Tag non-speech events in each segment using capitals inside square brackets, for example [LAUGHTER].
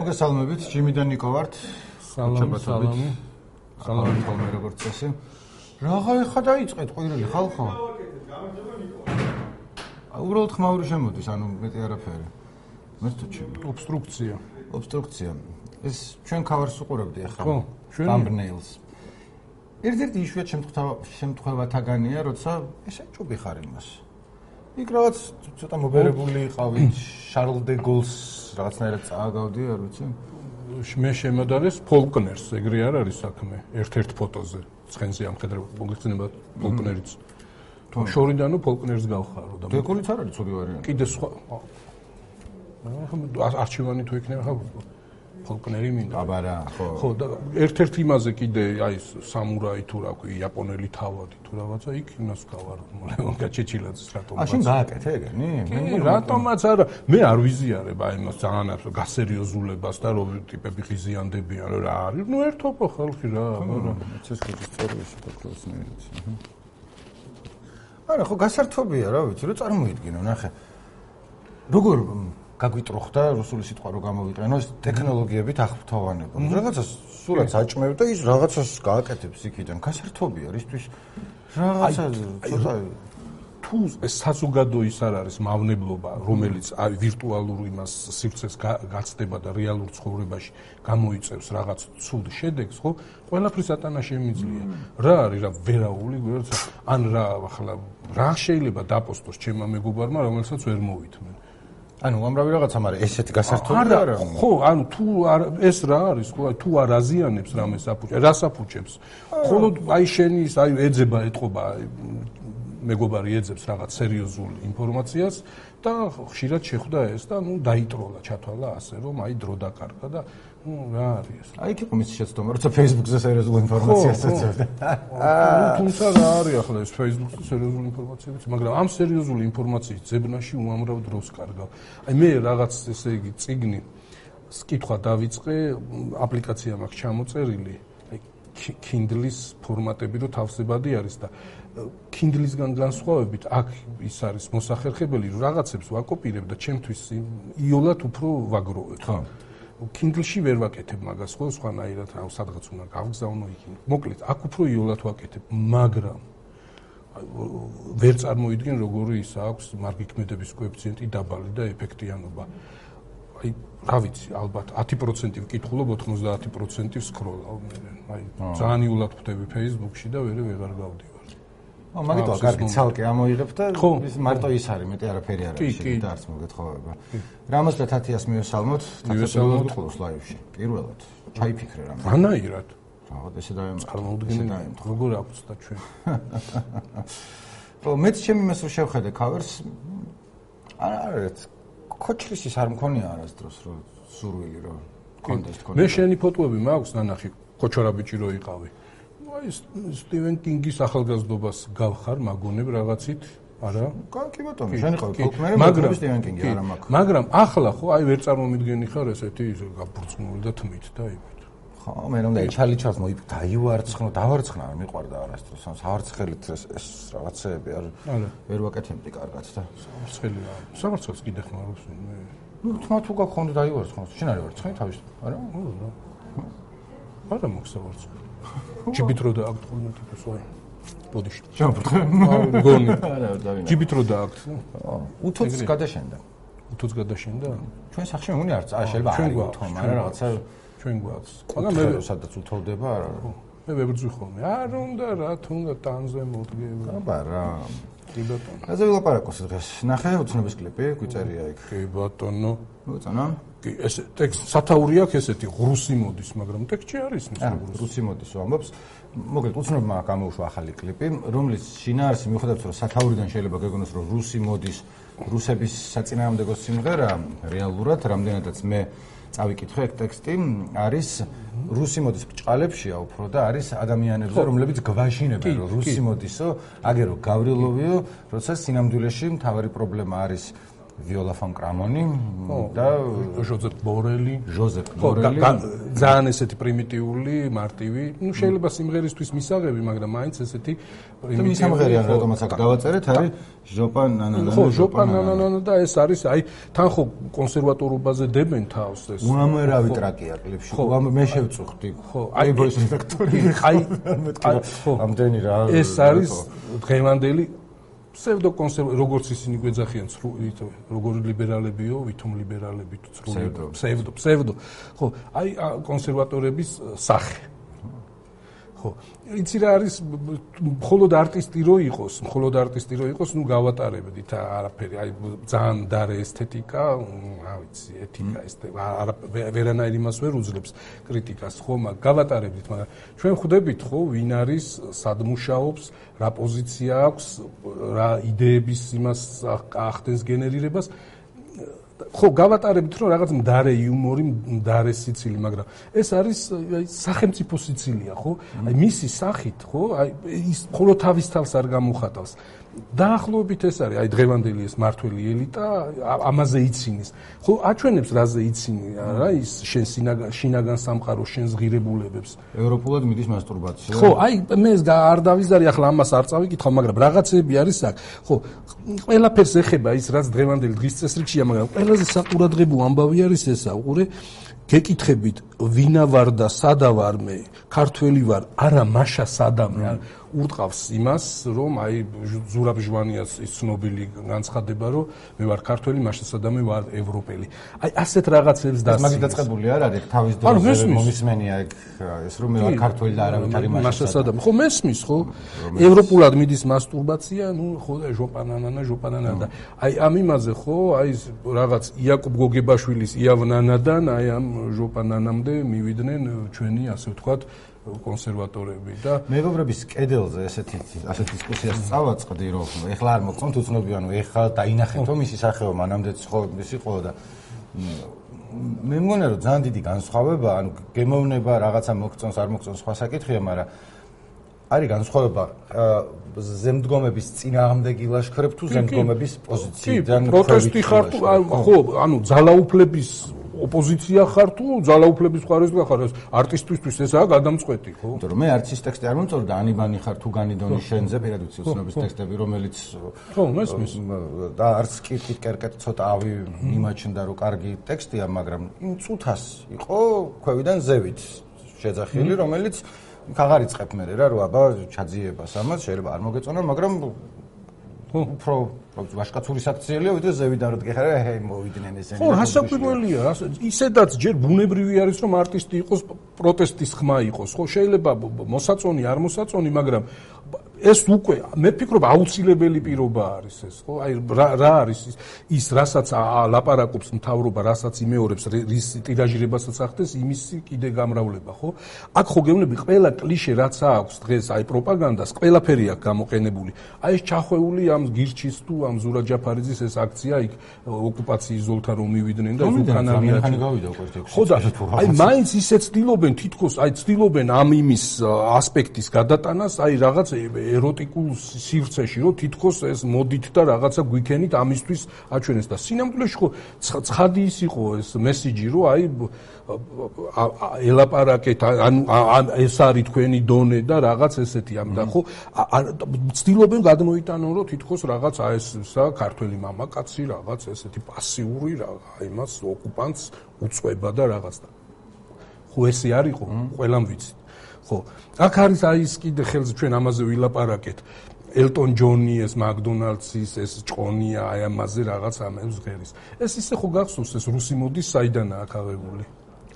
მოგესალმებით, ჯიმი და ნიკო ვართ. სალამი, სალამი. სალამი თორმე როგორც წესი. რაღა ეხა დაიწყეთ ყვირილი ხალხო. უბრალოდ ხმაური შემოდის, ანუ მეტი არაფერი. მე თუ ჩემ ობსტრუქცია. ობსტრუქცია. ეს ჩვენ ქავარს უყურებდი ახლა. ხო, ჩვენ thumbnails. ერთ-ერთი იშვიათ შემთხვევა შემთხვევათაგანია, როცა ესე ჭუბი ხარ იმას. იქ რაღაც ცოტა მობერებული იყავით, შარლ დე გოლს რაღაცნაირად წააგავდი, არ ვიცი. მე შემოდარეს ფოლკნერს, ეგრე არ არის საქმე, ერთ-ერთ ფოტოზე. ცხენზე ამხედრებ, მოგიხსენება ფოლკნერიც. შორიდანო ფოლკნერს გავხარო და დეკოლიც არ არის ცუდი ვარიანტი. კიდე სხვა აა არჩევანი თუ იქნება ხა ფოლკნერი მინდა. აბარა, ხო. ხო და ერთ-ერთ იმაზე კიდე აი სამურაი თუ რა ქვია, იაპონელი თავადი თუ რაღაცა იქ იმას გავარო, მაგრამ [LAUGHS] გაჩეჩილაძის რატომ? აშენ გააკეთე ეგენი? მე რატომაც არა, მე არ ვიზიარებ აი იმას ძალიან აბსოლუტ გასერიოზულებას და რომ ტიპები ღიზიანდებიან რა არის. ნუ ერთობო ხალხი რა, მაგრამ ეს ხუთი სწორია შეგქოსნერიც. არა, ხო გასართობია რა ვიცი, რომ წარმოიდგინო, ნახე. როგორ გაგვიტროხდა რუსული სიტყვა რო გამოვიყენო ეს ტექნოლოგიებით აღფრთოვანება. რაღაცას სულაც აჭმევ და ის რაღაცას გააკეთებს იქიდან. გასართობია რისთვის რაღაცა ცოტა თუ ეს საზოგადო ის არ არის მავნებლობა, რომელიც ვირტუალურ იმას სივრცეს გაცდება და რეალურ ცხოვრებაში გამოიწევს რაღაც ცუდ შედეგს, ხო? ყველაფრის ატანა შემიძლია. რა არის რა ვერაული, ან რა ახლა რა შეიძლება დაპოსტოს ჩემმა მეგობარმა, რომელსაც ვერ მოვითმენ. ანუ ამრავი რაღაცა, მაგრამ ესეთი გასართობი არა. ხო, ანუ თუ ეს რა არის, ხო, თუ არ აზიანებს რამე საფუჭე, რა საფუჭებს. ხოლოდ აი შენი ის აი ეძება ეთყობა მეგობარი ეძებს რაღაც სერიოზულ ინფორმაციას და ხშირად შეხვდა ეს და ნუ დაიტროლა, ჩათვალა ასე, რომ აი დრო დაკარგა და ნუ რა არის აი კი კომის შეცდომა, როცა Facebook-ზე სერიოზულ ინფორმაციას ეძებდა. აა [LAUGHS] თუმცა რა არის ახლა ეს Facebook-ზე სერიოზული ინფორმაციები, მაგრამ ამ სერიოზული ინფორმაციის ძებნაში უამრავ დროს კარგავ. აი მე რაღაც ესე იგი ციგნი სკითხვა დავიწყე, აპლიკაცია მაქვს ჩამოწერილი, აი Kindle-ის ფორმატები რო თავსებადი არის და Kindle-ისგან განსხვავებით აქ ის არის მოსახერხებელი, რომ რაღაცებს ვაკოპირებ და ჩემთვის იოლად უფრო ვაგროვებ. ხო. Kindle-ში ვერ ვაკეთებ მაგას, ხო, სხვანაირად, რა, სადღაც უნდა გავგზავნო იქ. მოკლედ, აქ უფრო იოლად ვაკეთებ, მაგრამ ვერ წარმოიდგენ როგორი ის აქვს მარგიქმედების კოეფიციენტი დაბალი და ეფექტიანობა. აი, რა ვიცი, ალბათ 10% ვკითხულობ, 90% სკროლავ მე. აი, ძალიან იოლად ხვდები Facebook-ში და ვერ ვეღარ გავდივარ. ო მაგითო კარგი ცალკე ამოიღებ და ის მარტო ის არის მეტი არაფერი არ არის და არც მოგეთხოვება რამოს და თათიას მიესალმოთ თათიას ხოლოს ლაივში პირველად. ჩაიფიქრე რამე. რანაირად რაღაც ესე და წარმოუდგენელი. როგორ აქვს და ჩვენ? ო მეც ჩემი მას რო შევხედე კავერს არ არის კოჩლის ის არ მქონია არასდროს რო სურვილი რო კონდეს კონდეს მე შენი ფოტოები მაქვს ნანახი კოჩორა ბიჭი რო იყავი აი სტივენ კინგის ახალგაზრდობას გავხარ მაგონებ რაღაცით არა? კი ბატონო, შენ იყავ კოკმერი, მაგრამ სტივენ კინგი არა მაქვს. მაგრამ ახლა ხო აი ვერ წარმომიდგენი ხარ ესეთი გაბურწმული და თმით და იბით. ხო, მე რომ და ჩარლი ჩარლს მოიფ დაივარცხნო, დავარცხნა არ მიყვარდა არასდროს. ამ სავარცხელით ეს ეს რაღაცეები არ ვერ ვაკეთებდი კარგად და სავარცხელი სავარცხელს კიდე ხმარობს მე. ნუ თმა თუ გაქონდა დაივარცხნო. შენ არ ვარცხნი თავის? არა? არა. არა მოხსავარცხელი. ჯიბით რო დააქვთ ხოლმე თვითონ სვაი ბოდიში შემოფრთხე გონი. არა დავინა ჯიბით რო დააქვთ აა უთოც გადაშენდა. უთოც გადაშენდა. ჩვენ სახში უნი არ წა შეიძლება არის უთო მაგრამ რაღაცა ჩვენ გვაქვს. მაგრამ მე სადაც უთოვდება არა მე ვებრძვი ხოლმე. არ უნდა რა თუნდა ტანზე მოდგება. აბა რა კი ბატონო. ასე ვილაპარაკოს დღეს. ნახე უცნობის კლიპი, გვიწერია იქ. კი ბატონო. მოწონა? კი, ეს ტექსტ სათაური აქვს ესეთი ღრუსი მოდის, მაგრამ ტექსტი არის ის ღრუსი. მოდის, ვამბობს. მოკლედ უცნობმა გამოუშვა ახალი კლიპი, რომლის შინაარსი მიუხედავად რომ სათაურიდან შეიძლება გეგონოს რომ რუსი მოდის, რუსების საწინააღმდეგო სიმღერა რეალურად რამდენადაც მე წავიკითხე ეგ ტექსტი არის რუსი მოდის ბჭყალებშია უფრო და არის ადამიანებზე რომლებიც გვაშინებენ რომ რუსი მოდისო აგერო გავრილოვიო როცა სინამდვილეში მთავარი პრობლემა არის ვიოლა ფონ კრამონი და ჟოზეფ ბორელი. ჟოზეფ ბორელი. ძალიან ესეთი პრიმიტიული, მარტივი. ნუ შეიძლება სიმღერისთვის მისაღები, მაგრამ მაინც ესეთი პრიმიტიული. სიმღერი ან რატომაც აქ დავაწერეთ, არის ჟოპა ნანანა. ხო, ჟოპა ნანანა და ეს არის აი თან ხო კონსერვატორობაზე დებენ თავს ეს. უამრავი ტრაკია კლიპში. ხო, მე შევწუხდი. ხო, აი ბოის რედაქტორი. აი ამდენი რა. ეს არის დღევანდელი ფსევდო კონსერვ როგორც ისინი გვეძახიან როგორი ლიბერალებიო, ვითომ ლიბერალები თუ ფსევდო. ფსევდო ხო აი კონსერვატორების სახე. ხო იცი რა არის მხოლოდ არტისტი რო იყოს მხოლოდ არტისტი რო იყოს ნუ გავატარებდით არაფერი. აი ძალიან დარე ესთეტიკა რა ვიცი ეთიკა ეს ვერანაირ იმას ვერ უძლებს კრიტიკას ხო მაგ გავატარებდით მაგრამ ჩვენ ხვდებით ხო ვინ არის სადმუშაობს რა პოზიცია აქვს რა იდეების იმას ახდენს გენერირებას ხო გავატარებით რომ რაღაც მდარე იუმორი, მდარე სიცილი, მაგრამ ეს არის სახელმწიფო სიცილია, ხო? აი მისი სახით, ხო? აი ის მხოლოდ თავის თავს არ გამოხატავს. დაახლოებით ეს არის, აი დღევანდელი ეს მართველი ელიტა ამაზე იცინის. ხო, აჩვენებს რაზე იცინი რა ის შენ შინაგან სამყარო შენ ზღირებულებებს. ევროპულად მიდის მასტურბაცია. ხო, აი მე ეს არ დავიზარი ახლა ამას არ წავიკითხავ, მაგრამ რაღაცები არის აქ. ხო, ყველაფერს ეხება ის რაც დღევანდელი დღის წესრიგშია, მაგრამ ყველაზე საყურადღებო ამბავი არის ესა, უყურე გეკითხებით ვინა ვარ და სადა ვარ მე? ქართველი ვარ? არა მაშა სადამე ურტყავს იმას რომ აი ზურაბ ჟვანიას ის ცნობილი განცხადება რომ მე ვარ ქართველი მაშა სადამე ვარ ევროპელი. აი ასეთ რაღაცებს და მაგით დაწყებული არ არის თავის დროზე მომისმენია ეგ ეს რომ მე ვარ ქართველი და არავით არის მაშა სადამე ხო მესმის ხო? ევროპულად მიდის მასტურბაცია ნუ ხო და ჟოპანანანა ჟოპანანა და აი ამ იმაზე ხო აი რაღაც იაკობ გოგებაშვილის იავნანადან აი ამ ჟოპანანამდე მივიდნენ ჩვენი ასე ვთქვათ კონსერვატორები და მეგობრების კედელზე ესეთი ასეთ დისკუსიას წავაწყდი რომ ეხლა არ მოგწონთ უცნობი ანუ ეხლა დაინახეთო მისი სახეო მანამდე ხო ის იყო და მე მგონია რომ ძალიან დიდი განსხვავება ანუ გემოვნება რაღაცა მოგწონს არ მოგწონს სხვა საკითხია მაგრამ არის განსხვავება ზემდგომების წინააღმდეგი ლაშქრებ თუ ზემდგომების პოზიციიდან პროტესტი ხარ თუ ხო ანუ ძალაუფლების ოპოზიცია ხარ თუ ძალაუფლების მხარეს ხარ ეს არტისტისთვის ესაა გადამწყვეტი ხო? იმიტომ რომ მე არც ის ტექსტი არ მომწონს და ანიბანი ხარ თუ განიდონი შენზე პირად ვიცი უცნობის ტექსტები რომელიც ხო მესმის და არც კირკით კერკეთ ცოტა ავი იმაჩნდა რომ კარგი ტექსტია მაგრამ იმ წუთას იყო ქვევიდან ზევით შეძახილი რომელიც ხაღარ იწებ მე რა რომ აბა ჩაძიებას ამას შეიძლება არ მოგეწონა მაგრამ უფრო ვაშკაცური საქციელია, ვიდრე ზევიდან რო დგეხარა, ჰე, მოვიდნენ ესენი. ხო, რასაკვირველია, ისედაც ჯერ ბუნებრივი არის, რომ არტისტი იყოს პროტესტის ხმა იყოს, ხო, შეიძლება მოსაწონი, არ მოსაწონი, მაგრამ ეს უკვე მე ფიქრობ აუცილებელი პირობა არის ეს ხო? აი რა რა არის ის? ის რასაც ლაპარაკობს მთავრობა რასაც იმეორებს რის ტირაჟირებასაც ახდენს იმის კიდე გამრავლება ხო? აქ ხო გეუბნები ყველა კლიშე რაც აქვს დღეს აი პროპაგანდას ყველაფერი აქვს გამოყენებული. აი ეს ჩახვეული ამ გირჩის თუ ამ ზურა ჯაფარიძის ეს აქცია იქ ოკუპაციის ზოლთან რომ მივიდნენ და უკანავიაჩი ხო და [LAUGHS] აი მაინც ისე ცდილობენ ცდილობენ თითქოს აი ცდილობენ ამ იმის ასპექტის გადატანას აი რაღაც ეროტიკულ სივრცეში რომ თითქოს ეს მოდით და რაღაცა გვიქენით ამისთვის აჩვენეს და სინამდვილეში ხო ცხადი ის იყო ეს მესიჯი რომ აი ელაპარაკეთ ან ეს არის თქვენი დონე და რაღაც ესეთი ამ და ხო ცდილობენ გადმოიტანონ რომ თითქოს რაღაც აი ეს სა ქართველი მამაკაცი რაღაც ესეთი პასიური რა იმას ოკუპანტს უწובה და რაღაც და ხო ესე არისო ყველამ ვიცით. ხო აქ არის აი ის კიდე ხელს ჩვენ ამაზე ვილაპარაკეთ. ელტონ ჯონი ეს მაკდონალდსის ეს ჭყონია აი ამაზე რაღაც ამებს ღერის. ეს ისე ხო გახსოვს ეს რუსი მოდის საიდანაა აღებული.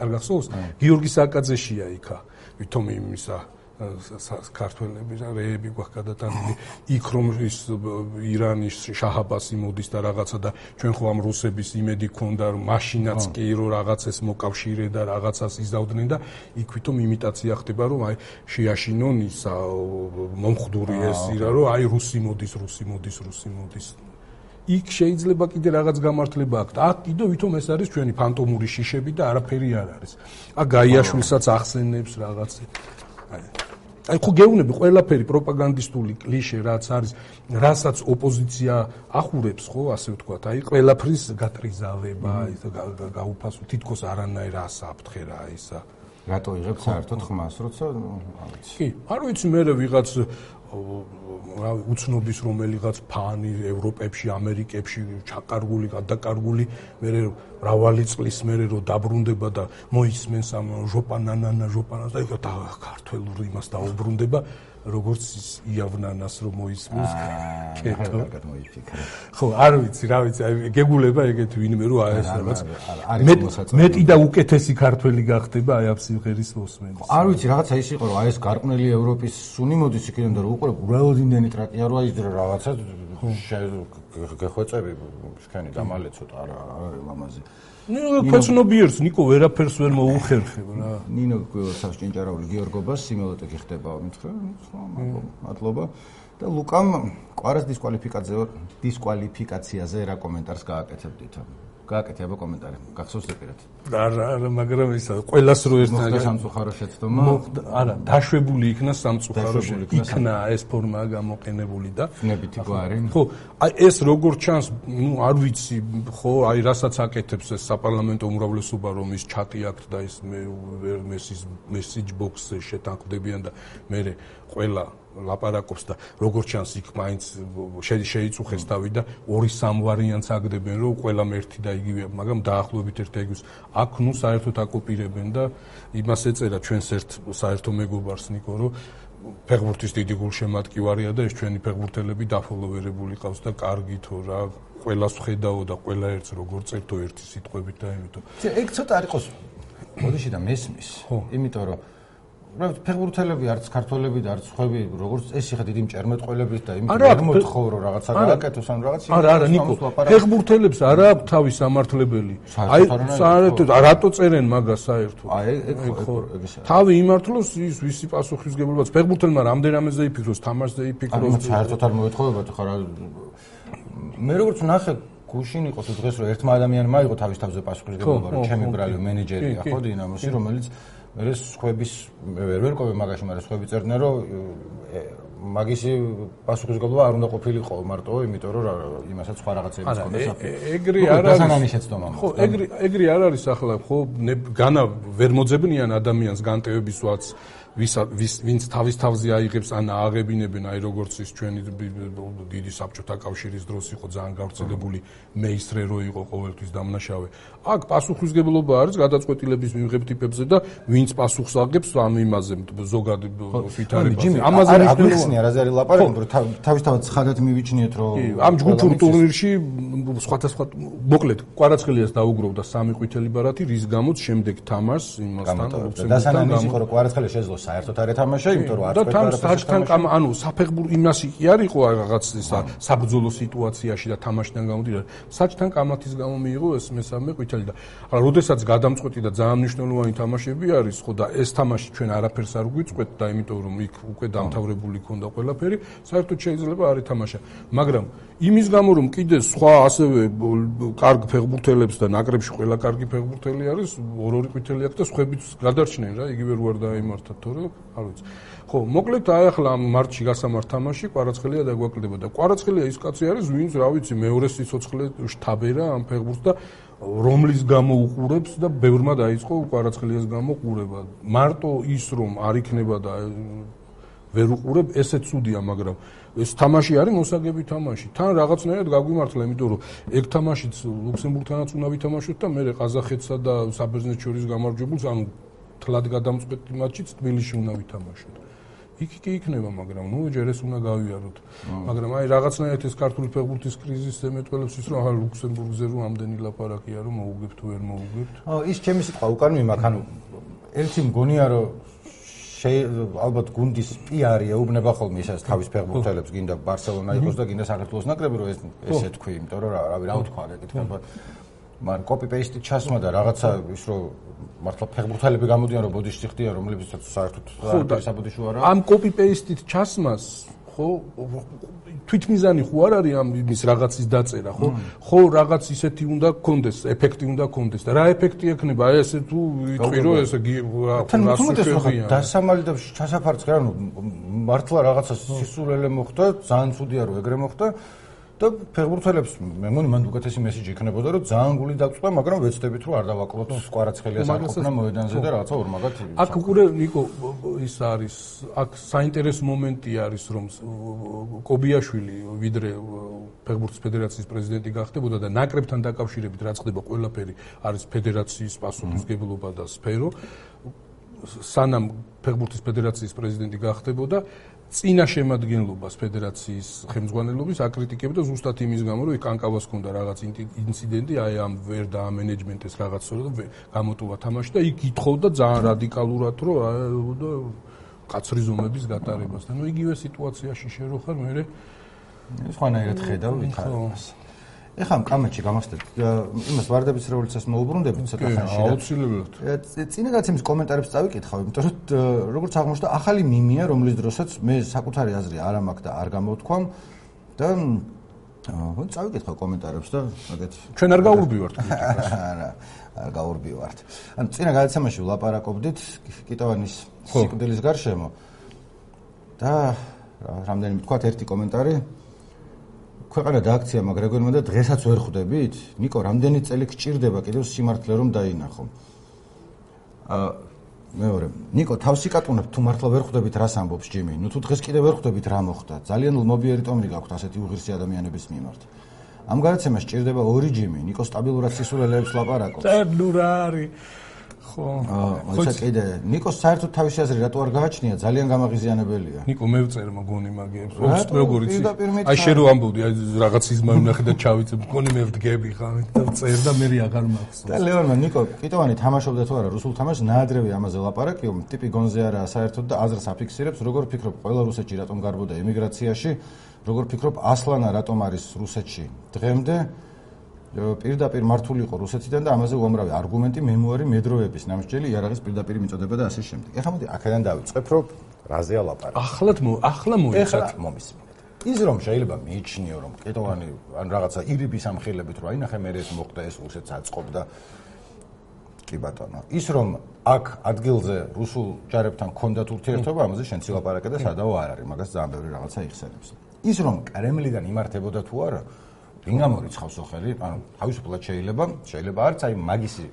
არ გახსოვს? გიორგი საკაძეშია იქა ვითომ იმისა ქართველები რა რეები გვაქვს გადატანილი იქ რომ ის ირანის შაჰაბასი მოდის და რაღაცა და ჩვენ ხო ამ რუსების იმედი ქონდა რომ მაშინაც კი რომ რაღაცას მოკავშირე და რაღაცას იზავდნენ და იქ ვითომ იმიტაცია ხდება რომ აი შეაშინონ ის მომხდური ეს ირა რომ აი რუსი მოდის რუსი მოდის რუსი მოდის იქ შეიძლება კიდე რაღაც გამართლება აქვს. აქ კიდე ვითომ ეს არის ჩვენი ფანტომური შიშები და არაფერი არ არის. აქ გაიაშვილსაც ახსენებს რაღაცა. აი ხო გეუბნები ყველაფერი პროპაგანდისტული კლიშე რაც არის, რასაც ოპოზიცია ახურებს, ხო, ასე ვთქვათ, აი ყველაფრის გატრიზავება, გაუფასო თითქოს არანაირ ასაფრთხე რა ისა. რატო იღებ საერთოდ ხმას, როცა არ ვიცი. კი, არ ვიცი მე ვიღაც რა უცნობის რომელიღაც ფანი ევროპებში, ამერიკებში ჩაკარგული, გადაკარგული, მე მრავალი წლის მერე რო დაბრუნდება და მოისმენს ამ ჟოპანანანა ჟოპანას და იქ და ქართულ იმას დაუბრუნდება როგორც იავნანას რომ მოისმის კეთო. კარგად მოიფიქრე ხო არ ვიცი რა ვიცი აი გეგულება ეგეთ ვინმე რო აი ეს რაღაც მეტი და უკეთესი ქართველი გახდება აი ამ სიმღერის მოსმენით არ ვიცი რაღაცა ის იყო რომ აი ეს გარყვნილი ევროპის სუნი მოდის იქიდან და უბრალოდ იმდენი ტრაკია რო აი რაღაცა გეხვეწები შქენი დამალე ცოტა არა არა ლამაზი ნინო ფეცნობიერს ნიკო ვერაფერს ვერ მოუხერხებ რა. ნინო გველსაც ჭინჭარაული გიორგობას სიმელოტე გიხდება მითხრა მადლობა. და ლუკამ ყვარას დისკვალიფიკაციაზე დისკვალიფიკაციაზე რა კომენტარს გააკეთებდით გააკეთე აბა კომენტარი. გახსოვს ზეპირად. არა, არა, მაგრამ ისა ყოველას რო ერთად სამწუხარო შეცდომა. არა, დაშვებული იქნა სამწუხარო იქნა ეს ფორმა გამოყენებული და ნებითი გვარი. ხო, აი ეს როგორ ჩანს, ნუ არ ვიცი, ხო, აი რასაც აკეთებს ეს საპარლამენტო უმრავლესობა რომ ის ჩატი აქვს და ის მე მესის მესიჯ ბოქსზე შეთანხმდებიან და მე ყველა ლაპარაკობს და როგორც ჩანს იქ მაინც შეიწუხეს თავი და ორი სამ ვარიანტს აგდებენ რომ ყველა მერთი და იგივე მაგრამ დაახლოებით ერთ-ერთის აქ ნუ საერთოდ აკოპირებენ და იმას ეწერა ჩვენს ერთ საერთო მეგობარს ნიკო რომ ფეხბურთის დიდი გულშემატკივარია და ეს ჩვენი ფეხბურთელები დაფოლოვერებული ყავს და კარგითო რა ყველას ხედაო და ყველა ერთს როგორ წერტო ერთი სიტყვებით და იმიტომ ეგ ცოტა არ იყოს მოდიში და მესმის იმიტომ რომ რა ფეხბურთელები არც ქართველები და არც ხვები როგორც ეს იხა დიდი მჭერმეტყველების და იმ მოთხოვრო რაღაცა გააკეთოს ან რაღაც არა არა ნიკო ფეხბურთელებს არა აქვს თავის სამართლებელი. აი საერთოდ რატო წერენ მაგას საერთოდ? აი ეგ ხო თავი იმართლოს ის ვისი პასუხისგებლობაც. ფეხბურთელმა რამდენამეზე იფიქროს თამაშზე იფიქროს. საერთოდ არ მოეთხოვებათ ხარ მე როგორც ნახე გუშინ იყო თუ დღეს რომ ერთმა ადამიანმა აიღო თავის თავზე პასუხისგებლობა რომ ჩემი ბრალი მენეჯერია ხო დინამოსი რომელიც მე სხვების ვერ ვერ ყოფილი მაგაში, მაგრამ სხვები წერდნენ რომ მაგისი პასუხისგებლობა არ უნდა ყოფილიყო მარტო, იმიტომ რომ იმასაც სხვა რაღაცები ჰქონდა საფი. ეგრი არ არის. დასანანი შეცდომა. ხო, ეგრი ეგრი არ არის ახლა, ხო, განა ვერ მოძებნიან ადამიანს განტევების ვაც ვის ვინც თავის თავზე აიღებს ან ააღებინებენ აი როგორც ის ჩვენი დიდი საბჭოთა კავშირის დროს იყო ძალიან გავრცელებული მეისტრე რო იყო ყოველთვის დამნაშავე აქ პასუხისგებლობა არის გადაწყვეტილების მიღებ ტიპებზე და ვინც პასუხს აღებს ამ იმაზე ზოგად ვითარებაზე ამაზე ნიშნულოვანია რა ზარი ლაპარაკობ რომ თავის თავად ცხადად მივიჩნიეთ რომ ამ ჯგუფურ ტურნირში სხვადასხვა მოკლედ კვარაცხელიას დაუგროვდა სამი ყვითელი ბარათი რის გამოც შემდეგ თამაშს იმასთან ლუქსემბურგთან გამო და კვარაცხელი შეძლო საერთოდ არ ეთამაშა, იმიტომ რომ არც ფეხბურთი და თან კამ ანუ საფეხბურთო იმასი კი არისო რაღაც ისა საბრძოლო სიტუაციაში და თამაშიდან გამოდიოდა. საჭთან კამათის გამო მიიღო ეს მესამე ყვითელი და ახლა როდესაც გადამწყვეტი და ძალიან მნიშვნელოვანი თამაშები არის, ხო და ეს თამაში ჩვენ არაფერს არ გვიწყვეთ და იმიტომ რომ იქ უკვე დამთავრებული ქონდა ყველაფერი, საერთოდ შეიძლება არ ეთამაშა. მაგრამ იმის გამო რომ კიდე სხვა ასევე კარგ ფეხბურთელებს და ნაკრებში ყველა კარგი ფეხბურთელი არის, ორ-ორი ყვითელი აქვს და სხვაებიც გადარჩნენ რა, იგივე რო არ დაიმართათ, თორე არ ვიცი. ხო, მოკლედ აი ახლა ამ მარტში გასამართ თამაში კვარაცხელია დაგვაკლდება და კვარაცხელია ის კაცი არის, ვინც რა ვიცი, მეორე სიცოცხლე შტაბერა ამ ფეხბურთს და რომლის გამო უყურებს და ბევრმა დაიწყო კვარაცხელიას გამო ყურება. მარტო ის რომ არ იქნება და ვერ უყურებ, ესე ცუდია, მაგრამ ეს თამაში არის მოსაგები თამაში. თან რაღაცნაირად გაგვიმართლა, იმიტომ რომ ეგ თამაშიც ლუქსემბურგთანაც უნდა ვითამაშოთ და მე ყაზახეთსა და საბერძნეთს შორის გამარჯვებულს, ანუ თლად გადამწყვეტი მატჩიც თბილისში უნდა ვითამაშოთ. იქ კი იქნება, მაგრამ ნუ ჯერ ეს უნდა გავიაროთ. მაგრამ აი რაღაცნაირად ეს ქართული ფეხბურთის კრიზისზე მეტყველებს ის რომ ახლა ლუქსემბურგზე რომ ამდენი ლაპარაკია რომ მოუგებთ თუ ვერ მოუგებთ. ო ის ჩემი სიტყვა უკან მიმაქ, ანუ ერთი მგონია რომ ალბათ გუნდის პიარია უბნება ხოლმე ისას თავის ფეხბურთელებს გინდა ბარსელონა იყოს და გინდა საქართველოს ნაკრები რომ ეს ესე თქვი იმიტომ რომ რავი რა ვთქვა ეკითხება მაგრამ კოპი პეისტი ჩასმა და რაღაცა ის რომ მართლა ფეხბურთელები გამოდიან რომ ბოდიში ხდიან რომლებიცაც საერთოდ საბოდიშო არა ამ კოპი პეისტით ჩასმას ხო? თვითმიზანი ხო არ არის ამ იმის რაღაცის დაწერა, ხო? ხო რაღაც ისეთი უნდა გქონდეს, ეფექტი უნდა გქონდეს და რა ეფექტი ექნება აი ესე თუ ვიტყვირო ესე თუმცა დასამალი და ჩასაფარცხე ანუ მართლა რაღაცა სისულელე მოხდა, ძალიან ცუდია რომ ეგრე მოხდა. და ფეხბურთელებს მე მგონი მან უკეთესი მესიჯი იქნებოდა რომ ძალიან გული დაწვა მაგრამ ვეცდებით რომ არ დავაკლოთ სკვარაცხელიას არ ყოფნა მოედანზე და რაღაცა ორმაგად აქ უკვე ნიკო ის არის აქ საინტერესო მომენტი არის რომ კობიაშვილი ვიდრე ფეხბურთის ფედერაციის პრეზიდენტი გახდებოდა და ნაკრებთან დაკავშირებით რა ხდება ყველაფერი არის ფედერაციის პასუხისგებლობა და სფერო სანამ ფეხბურთის ფედერაციის პრეზიდენტი გახდებოდა წინა შემადგენლობას ფედერაციის ხელმძღვანელობის აკრიტიკებდა ზუსტად იმის გამო, რომ კანკავას ქონდა რაღაც ინციდენტი, აი ამ ვერ და ამ მენეჯმენტის რაღაც სწორად გამოტოვა თამაში და იქ ითხოვდა ძალიან რადიკალურად, რომ აი კაცრი ზომების გატარებას და ნუ იგივე სიტუაციაში შეროხარ მე სხვანაირად ხედავ ვითარებას. ეხლა კამეჩი გამახსენეთ იმას ვარდების რევოლუციას მოუბრუნდებით ცოტა ხანში აუცილებლად. წინა გაცემის კომენტარებს წავიკითხავ იმიტომ რომ როგორც აღმოჩნდა ახალი მიმია რომლის დროსაც მე საკუთარი აზრი არ ამაქვს და არ გამოვთქვამ და ხო წავიკითხავ კომენტარებს და მაგეთ ჩვენ არ გაურბივართ [LAUGHS] არა არ გაურბივართ. ან წინა გაცემაში ვლაპარაკობდით კიტოვანის სიკვდილის გარშემო. და რამდენი თქვა ერთი კომენტარი ქვეყანა დააქცია მაგრეგორმა და დღესაც ვერ ხვდებით? ნიკო, რამდენი წელი გჭირდება კიდევ სიმართლე რომ დაინახო? აა მეორე, ნიკო, თავსი კატუნებ თუ მართლა ვერ ხვდებით რას ამბობს ჯიმი? ნუ თუ დღეს კიდევ ვერ ხვდებით რა მოხდა? ძალიან ლმობიერი ტომი გაქვთ ასეთი უღირსი ადამიანების მიმართ. ამ გადაცემას ჭირდება ორი ჯიმი, ნიკო სტაბილურად სისულელეებს ლაპარაკობს. და ნუ რა არის? ხო. ხო, კიდე ნიკოს საერთოდ თავისი აზრი რატო არ გააჩნია? ძალიან გამაღიზიანებელია. ნიკო მე ვწერ მოგონი მაგებს. როგორიც აი შე რო ამბობდი აი რაღაც იზმა ვნახე და ჩავიწებ. მგონი მე ვდგები ხარ და ვწერ და მე აღარ მაქვს. და ლეონმა ნიკო კიტოვანი თამაშობდა თუ არა რუსულ თამაშს ნაადრევი ამაზე ლაპარაკიო, ტიპი გონზე არაა საერთოდ და აზრს აფიქსირებს, როგორ ფიქრობ ყველა რუსეთში რატომ გარბოდა ემიგრაციაში? როგორ ფიქრობ ასლანა რატომ არის რუსეთში დღემდე? პირდაპირ მართული იყო რუსეთიდან და ამაზე უამრავი არგუმენტი, მემუარი, მედროების ნამსჯელი, იარაღის პირდაპირ მიწოდება და ასე შემდეგ. ეხლა მოდი აქედან დავიწყებ, რომ რაზეა ლაპარაკი. ახლად ახლა მოიცათ მომისმინეთ. ის რომ შეიძლება მიიჩნიო, რომ კეტოვანი ან რაღაცა ირიბის ამხილებით რომ აი ნახე მე ეს მოხდა ეს რუსეთს აწყობდა კი ბატონო. ის რომ აქ ადგილზე რუსულ ჯარებთან კონდათ ურთიერთობა, ამაზე შენ ცილაპარაკე და სადაო არ არის, მაგას ძალიან ბევრი რაღაცა იხსენებს. ის რომ კრემლიდან იმართებოდა თუ არა, ვინ გამორიცხავს ოხელი? ანუ თავისუფლად შეიძლება, შეიძლება არც აი მაგისი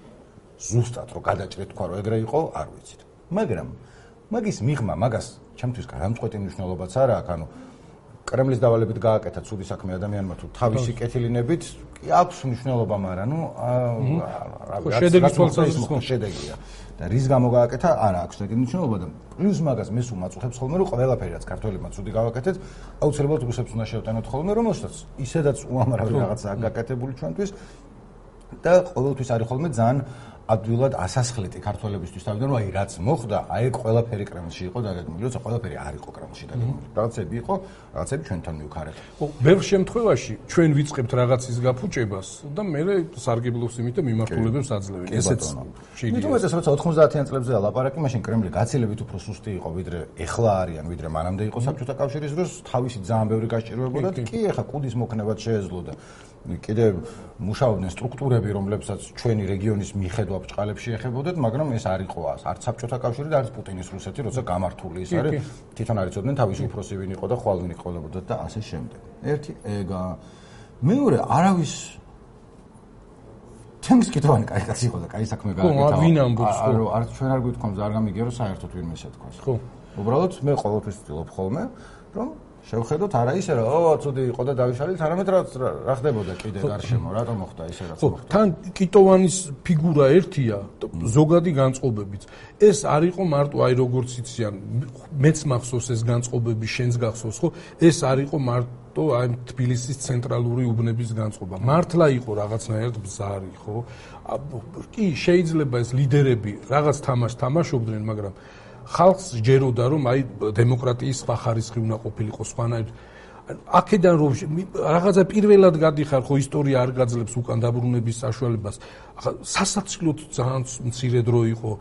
ზუსტად რო გადაჭრეთ თქვა რომ ეგრე იყო, არ ვიცით. მაგრამ მაგის მიღმა მაგას ჩემთვის გამწყვეტი მნიშვნელობაც არა აქვს, ანუ კრემლის დავალებით გააკეთა ცუდი საქმე ადამიანმა თუ თავისი კეთილინებით კი აქვს მნიშვნელობა, მაგრამ ნუ რა ვიცი, შედეგი თვალსაზრისით შედეგია. და რის გამო გააკეთა? არა აქვს ეგრე მნიშვნელობა და პლუს მაგას მეს უმაწუხებს ხოლმე რომ ყველაფერი რაც ქართველებმა ცუდი გავაკეთეთ, აუცილებლად რუსებს უნდა შევტანოთ ხოლმე რომელსაც ისედაც უამრავი რაღაცა გაკეთებული ჩვენთვის და ყოველთვის არის ხოლმე ძალიან ადვილად ასასხლეტი ქართველებისთვის თავიდან რომ აი რაც მოხდა, აი ყველაფერი კრემლში იყო დაგეგმილი, როცა ყველაფერი არ იყო კრემლში დაგეგმილი. რაღაცები იყო, რაღაცები ჩვენთან მივქარეთ. ხო, ბევრ შემთხვევაში ჩვენ ვიწყებთ რაღაცის გაფუჭებას და მე სარგებლობს იმით და მიმართულებებს აძლევენ. ესეც შეიძლება. მე თვითონ როცა 90-იან წლებზეა ლაპარაკი, მაშინ კრემლი გაცილებით უფრო სუსტი იყო, ვიდრე ეხლა არიან, ვიდრე მანამდე იყო საბჭოთა კავშირის დროს, თავისი ძალიან ბევრი გასჭირვებოდა და კი ეხლა კუდის მოქნებაც შეეძლო და კიდე მუშაობდნენ სტრუქტურები, რომლებსაც ჩვენი რეგიონის მიხედვა ბჭყალებში ეხებოდათ, მაგრამ ეს არ იყო არც საბჭოთა კავშირი და არც პუტინის რუსეთი, როცა გამართული ის არის, თვითონ არიწოდნენ თავისი უფროსი ვინ იყო და ხვალ ვინ იყოლებოდათ და ასე შემდეგ. ერთი ეგა მეორე არავის ჩემს კითხვანი კაი კაცი იყო და კაი საქმე გააკეთა. ხო, ვინ ამბობს ხო? არა, არც ჩვენ არ გვითხოვს, არ გამიგია რომ საერთოდ ვინმე შეთქოს. ხო. უბრალოდ მე ყოველთვის ვცდილობ ხოლმე, რომ შევხედოთ არა ისე რომ ო ცუდი იყო და დავიშალეთ არამედ რა რა ხდებოდა კიდე გარშემო? რატომ მოხდა ისე რაც მოხდა? თან კიტოვანის ფიგურა ერთია ზოგადი განწყობებიც. ეს არ იყო მარტო აი როგორც იციან მეც მახსოვს ეს განწყობები შენს გახსოვს ხო? ეს არ იყო მარტო აი თბილისის ცენტრალური უბნების განწყობა. მართლა იყო რაღაცნაირად ბზარი ხო? კი შეიძლება ეს ლიდერები რაღაც თამაშს თამაშობდნენ მაგრამ ხალხს ჯეროდა რომ აი დემოკრატიის სხვა ხარისხი უნდა ყოფილიყო სხვანაირ აქედან რომ რაღაცა პირველად გადიხარ ხო ისტორია არ გაძლევს უკან დაბრუნების საშუალებას ახლა სასაცილოდ ძალიან მცირე დრო იყო.